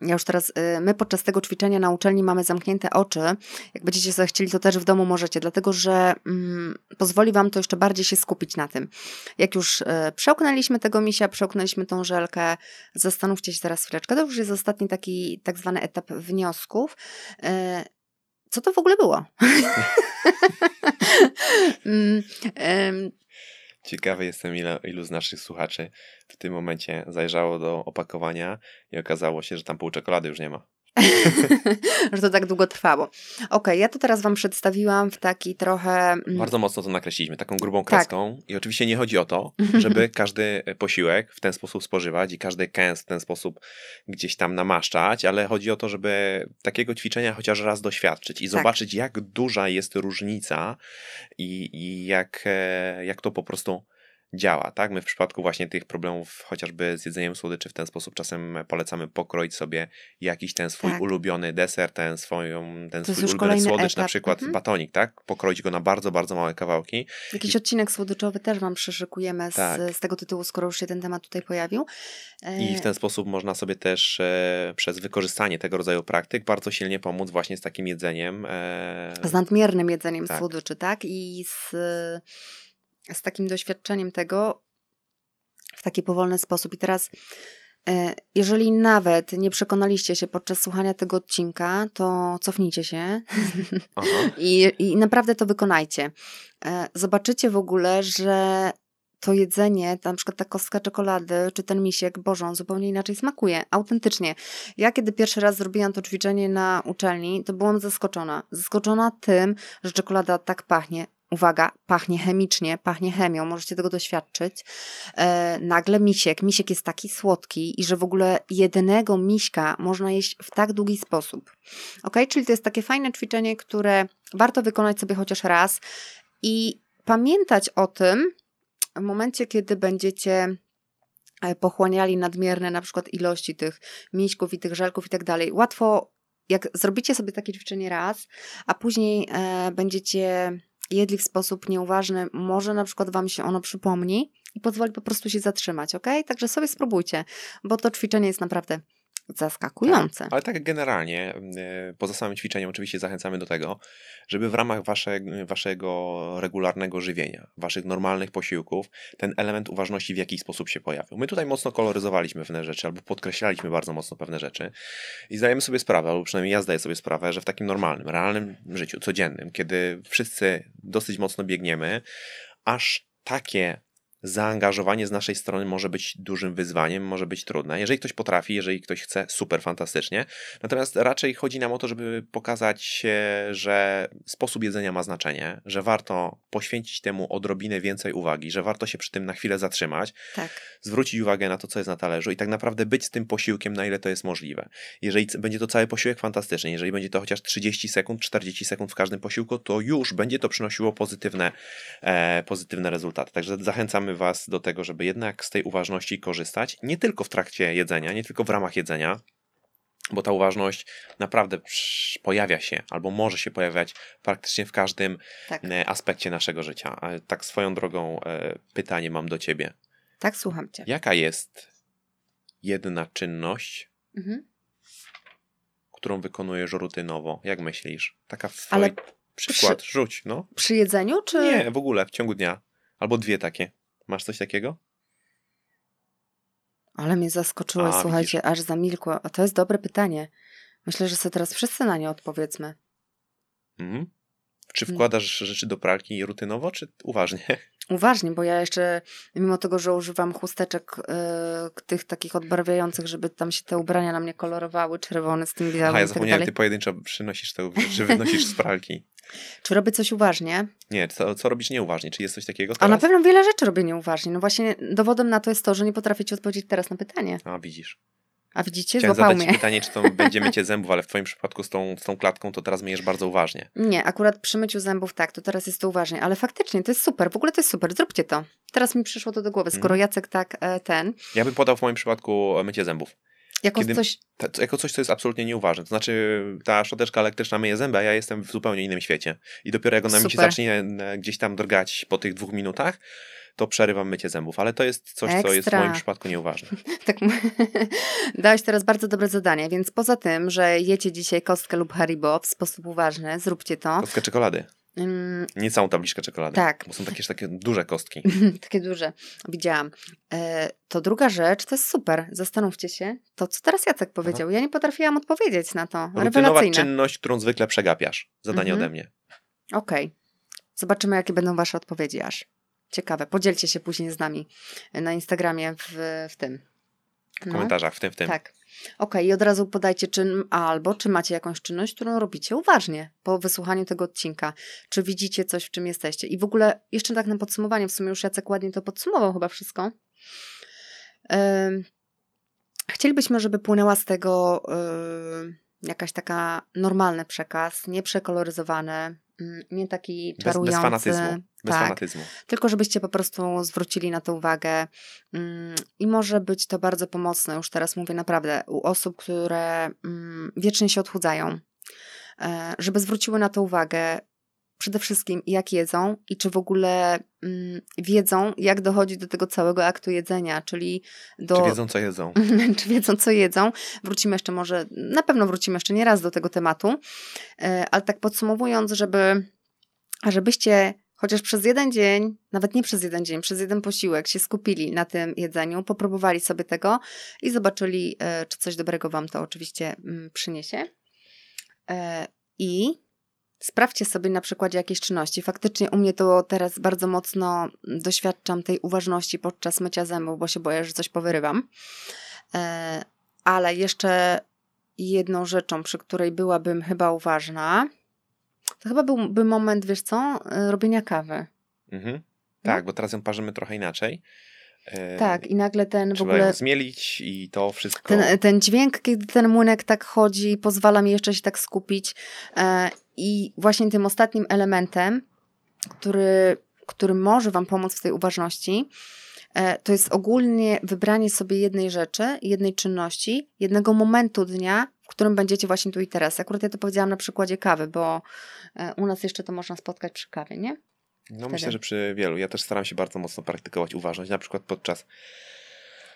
Ja już teraz, y, my podczas tego ćwiczenia na uczelni mamy zamknięte oczy. Jak będziecie sobie chcieli, to też w domu możecie, dlatego że mm, pozwoli Wam to jeszcze bardziej się skupić na tym. Jak już y, przełknęliśmy tego misia, przełknęliśmy tą żelkę, zastanówcie się teraz chwileczkę. To już jest ostatni taki tak zwany etap wniosków. Y, co to w ogóle było? mm, Ciekawy jestem, ile, ilu z naszych słuchaczy w tym momencie zajrzało do opakowania i okazało się, że tam pół czekolady już nie ma. że to tak długo trwało. Okej, okay, ja to teraz Wam przedstawiłam w taki trochę. Mm, Bardzo mocno to nakreśliliśmy, taką grubą kreską. Tak. I oczywiście nie chodzi o to, żeby każdy posiłek w ten sposób spożywać i każdy kęs w ten sposób gdzieś tam namaszczać, ale chodzi o to, żeby takiego ćwiczenia chociaż raz doświadczyć i tak. zobaczyć, jak duża jest różnica i, i jak, e, jak to po prostu działa, tak? My w przypadku właśnie tych problemów chociażby z jedzeniem słodyczy w ten sposób czasem polecamy pokroić sobie jakiś ten swój tak. ulubiony deser, ten, swoją, ten swój ulubiony słodycz, etap. na przykład mhm. batonik, tak? Pokroić go na bardzo, bardzo małe kawałki. Jakiś I... odcinek słodyczowy też Wam przyszykujemy z, tak. z tego tytułu, skoro już się ten temat tutaj pojawił. I w ten sposób można sobie też e, przez wykorzystanie tego rodzaju praktyk bardzo silnie pomóc właśnie z takim jedzeniem. E... Z nadmiernym jedzeniem tak. słodyczy, tak? I z z takim doświadczeniem tego w taki powolny sposób. I teraz, e, jeżeli nawet nie przekonaliście się podczas słuchania tego odcinka, to cofnijcie się I, i naprawdę to wykonajcie. E, zobaczycie w ogóle, że to jedzenie, na przykład ta kostka czekolady, czy ten misiek, bożą, zupełnie inaczej smakuje. Autentycznie. Ja kiedy pierwszy raz zrobiłam to ćwiczenie na uczelni, to byłam zaskoczona. Zaskoczona tym, że czekolada tak pachnie uwaga, pachnie chemicznie, pachnie chemią, możecie tego doświadczyć. E, nagle misiek, misiek jest taki słodki i że w ogóle jednego miśka można jeść w tak długi sposób. Ok, czyli to jest takie fajne ćwiczenie, które warto wykonać sobie chociaż raz i pamiętać o tym w momencie, kiedy będziecie e, pochłaniali nadmierne na przykład ilości tych miśków i tych żelków i tak dalej. Łatwo, jak zrobicie sobie takie ćwiczenie raz, a później e, będziecie jedli w sposób nieuważny, może na przykład Wam się ono przypomni i pozwoli po prostu się zatrzymać, ok? Także sobie spróbujcie, bo to ćwiczenie jest naprawdę zaskakujące. Tak, ale tak generalnie, e, poza samym ćwiczeniem oczywiście zachęcamy do tego, żeby w ramach wasze, waszego regularnego żywienia, waszych normalnych posiłków, ten element uważności w jakiś sposób się pojawił. My tutaj mocno koloryzowaliśmy pewne rzeczy, albo podkreślaliśmy bardzo mocno pewne rzeczy i zdajemy sobie sprawę, albo przynajmniej ja zdaję sobie sprawę, że w takim normalnym, realnym życiu, codziennym, kiedy wszyscy dosyć mocno biegniemy, aż takie zaangażowanie z naszej strony może być dużym wyzwaniem, może być trudne. Jeżeli ktoś potrafi, jeżeli ktoś chce, super fantastycznie. Natomiast raczej chodzi nam o to, żeby pokazać, że sposób jedzenia ma znaczenie, że warto poświęcić temu odrobinę więcej uwagi, że warto się przy tym na chwilę zatrzymać, tak. zwrócić uwagę na to, co jest na talerzu i tak naprawdę być z tym posiłkiem, na ile to jest możliwe. Jeżeli będzie to cały posiłek fantastyczny, jeżeli będzie to chociaż 30 sekund, 40 sekund w każdym posiłku, to już będzie to przynosiło pozytywne, e, pozytywne rezultaty. także zachęcamy Was do tego, żeby jednak z tej uważności korzystać, nie tylko w trakcie jedzenia, nie tylko w ramach jedzenia, bo ta uważność naprawdę pojawia się albo może się pojawiać praktycznie w każdym Tak, e, aspekcie naszego życia. Tak swoją drogą e, pytanie mam do ciebie. tak, słucham cię. Jaka jest jedna czynność, Mhm. którą wykonujesz rutynowo? Jak myślisz? Taka Ale twój przykład, rzuć, no. Przy jedzeniu, czy... Nie, w ogóle w ciągu dnia. Albo dwie takie. Masz coś takiego? Ale mnie zaskoczyłeś, A, słuchajcie, aż zamilkło. A to jest dobre pytanie. Myślę, że sobie teraz wszyscy na nie odpowiedzmy. Mhm. Czy Mm. wkładasz rzeczy do pralki rutynowo, czy uważnie? Uważnie, bo ja jeszcze, mimo tego, że używam chusteczek y, tych takich odbarwiających, żeby tam się te ubrania na mnie kolorowały, czerwone z tym białym A ja tak zapomniałem, dalej. ty pojedynczo przynosisz te rzeczy, wynosisz z pralki. Czy robię coś uważnie? Nie, co, co robisz nieuważnie? Czy jest coś takiego A na teraz? pewno wiele rzeczy robię nieuważnie. No właśnie dowodem na to jest to, że nie potrafię ci odpowiedzieć teraz na pytanie. A, widzisz. A widzicie, Chciałem złapał zadać mnie. pytanie, czy to będzie mycie zębów, ale w twoim przypadku z tą, z tą klatką to teraz myjesz bardzo uważnie. Nie, akurat przy myciu zębów tak, to teraz jest to uważnie, ale faktycznie to jest super, w ogóle to jest super, zróbcie to. Teraz mi przyszło to do głowy, skoro Mhm. Jacek tak e, ten, Ja bym podał w moim przypadku mycie zębów. jako Kiedy- coś, Ta- jako coś, co jest absolutnie nieuważne. To znaczy, ta szczoteczka elektryczna myje zęby, a ja jestem w zupełnie innym świecie. I dopiero jak ona mi Super. zacznie e, gdzieś tam drgać po tych dwóch minutach, to przerywam mycie zębów. Ale to jest coś, co jest w Ekstra. moim przypadku nieuważne. tak dałeś teraz bardzo dobre zadanie, więc poza tym, że jecie dzisiaj kostkę lub haribo w sposób uważny, zróbcie to. Kostkę czekolady. Ym, Nie całą tabliczkę czekolady. Tak. Bo są takie, takie duże kostki. takie duże, widziałam. E, to druga rzecz, to jest super, zastanówcie się, to co teraz Jacek powiedział, ja nie potrafiłam odpowiedzieć na to, Rutynowa rewelacyjne. czynność, którą zwykle przegapiasz. Zadanie Mhm. ode mnie. Okej. Zobaczymy, jakie będą Wasze odpowiedzi aż. Ciekawe. Podzielcie się później z nami na Instagramie w, w tym. W komentarzach, w tym, w tym. Tak. Okej, i od razu podajcie, czy albo czy macie jakąś czynność, którą robicie uważnie po wysłuchaniu tego odcinka. Czy widzicie coś, w czym jesteście. I w ogóle, jeszcze tak na podsumowanie, w sumie już Jacek ładnie to podsumował chyba wszystko. Ym, chcielibyśmy, żeby płynęła z tego ym, jakaś taka normalny przekaz, nieprzekoloryzowany, nie taki Bez, czarujący. bez fanatyzmu. Bez tak, fanatyzmu. tylko żebyście po prostu zwrócili na to uwagę. Mm, I może być to bardzo pomocne, już teraz mówię naprawdę, u osób, które mm, wiecznie się odchudzają, E, żeby zwróciły na to uwagę. Przede wszystkim, jak jedzą i czy w ogóle mm, wiedzą, jak dochodzi do tego całego aktu jedzenia, czyli do. Czy wiedzą, co jedzą? czy wiedzą, co jedzą. Wrócimy jeszcze może, na pewno wrócimy jeszcze nie raz do tego tematu, E, ale tak podsumowując, żeby, żebyście chociaż przez jeden dzień, nawet nie przez jeden dzień, przez jeden posiłek się skupili na tym jedzeniu, popróbowali sobie tego i zobaczyli, e, czy coś dobrego Wam to oczywiście mm, przyniesie. E, I sprawdźcie sobie na przykładzie jakiejś czynności. Faktycznie u mnie to teraz bardzo mocno doświadczam tej uważności podczas mycia zębów, bo się boję, że coś powyrywam. E, Ale jeszcze jedną rzeczą, przy której byłabym chyba uważna, to chyba byłby moment, wiesz co, e, robienia kawy. Mhm. Tak, bo teraz ją parzymy trochę inaczej. E, No. Tak, i nagle ten w Trzeba ogóle ją zmielić i to wszystko. ten, ten dźwięk, kiedy ten młynek tak chodzi, pozwala mi jeszcze się tak skupić. E, I właśnie tym ostatnim elementem, który, który może Wam pomóc w tej uważności, e, to jest ogólnie wybranie sobie jednej rzeczy, jednej czynności, jednego momentu dnia, w którym będziecie właśnie tu i teraz. Akurat ja to powiedziałam na przykładzie kawy, bo e, u nas jeszcze to można spotkać przy kawie, nie? No wtedy. myślę, że przy wielu. Ja też staram się bardzo mocno praktykować uważność, na przykład podczas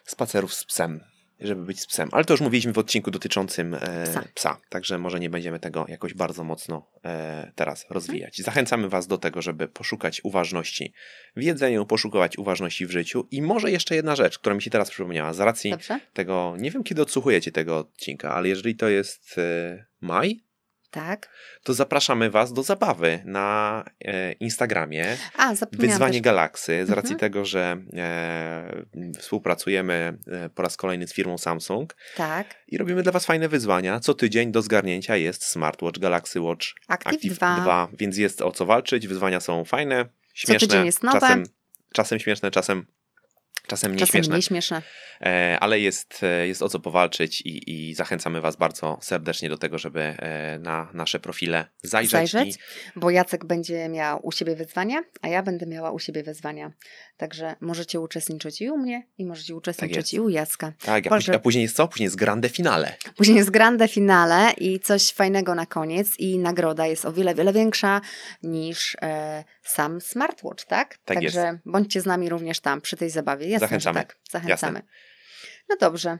spacerów z psem, żeby być z psem. Ale to już mówiliśmy w odcinku dotyczącym e, Psa. psa. także może nie będziemy tego jakoś bardzo mocno e, teraz rozwijać. Zachęcamy Was do tego, żeby poszukać uważności w jedzeniu, poszukiwać uważności w życiu i może jeszcze jedna rzecz, która mi się teraz przypomniała, z racji Dobrze? tego, nie wiem kiedy odsłuchujecie tego odcinka, ale jeżeli to jest e, maj, Tak. to zapraszamy Was do zabawy na e, Instagramie. A, Wyzwanie też. Galaksy, z racji Mhm. tego, że e, współpracujemy e, po raz kolejny z firmą Samsung Tak. i robimy dla Was fajne wyzwania. Co tydzień do zgarnięcia jest smartwatch Galaxy Watch Active, Active 2. 2, więc jest o co walczyć. Wyzwania są fajne, śmieszne, tydzień jest nowe. czasem, czasem śmieszne, czasem czasem Czasem nieśmieszne, nieśmieszne. e, ale jest, e, jest o co powalczyć i, i zachęcamy Was bardzo serdecznie do tego, żeby e, na nasze profile zajrzeć. Zajrzeć, I, bo Jacek będzie miał u siebie wyzwania, a ja będę miała u siebie wyzwania. Także możecie uczestniczyć i u mnie, i możecie uczestniczyć jest. i u Jacka. tak, a, a później jest co? Później jest grande finale. Później jest grande finale i coś fajnego na koniec i nagroda jest o wiele, wiele większa niż e, sam smartwatch, tak? Tak Także bądźcie z nami również tam przy tej zabawie. Jasne, Zachęcamy. Tak. Zachęcamy. No dobrze.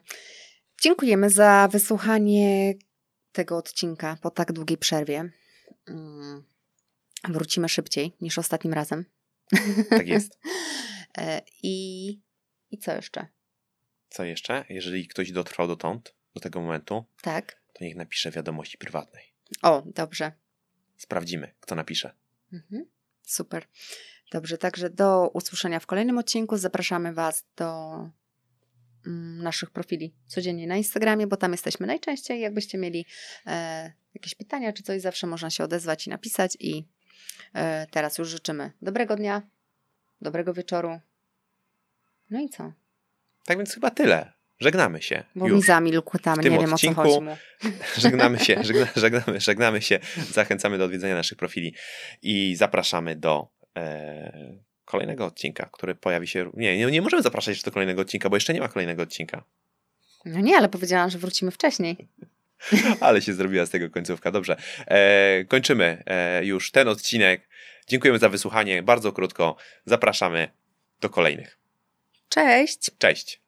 Dziękujemy za wysłuchanie tego odcinka po tak długiej przerwie. Mm, Wrócimy szybciej niż ostatnim razem. Tak jest. E, I, I co jeszcze? Co jeszcze? Jeżeli ktoś dotrwał dotąd, do tego momentu, Tak? to niech napisze wiadomości prywatnej. O, dobrze. Sprawdzimy, kto napisze. Mhm. Super. Dobrze, także do usłyszenia w kolejnym odcinku. Zapraszamy Was do mm, naszych profili codziennie na Instagramie, bo tam jesteśmy najczęściej. Jakbyście mieli e, jakieś pytania czy coś, zawsze można się odezwać i napisać. I e, teraz już życzymy dobrego dnia, dobrego wieczoru. No i co? Tak więc chyba tyle. Żegnamy się. Bo mi Już. zamilkł tam, nie wiem odcinku o co chodzi mu. Żegnamy się, żegna, żegnamy, żegnamy się. Zachęcamy do odwiedzenia naszych profili i zapraszamy do e, kolejnego odcinka, który pojawi się. Nie, nie, nie możemy zapraszać jeszcze do kolejnego odcinka, bo jeszcze nie ma kolejnego odcinka. No nie, ale powiedziałam, że wrócimy wcześniej. Ale się zrobiła z tego końcówka. Dobrze. E, kończymy e, już ten odcinek. Dziękujemy za wysłuchanie. Bardzo krótko. Zapraszamy do kolejnych. Cześć! Cześć.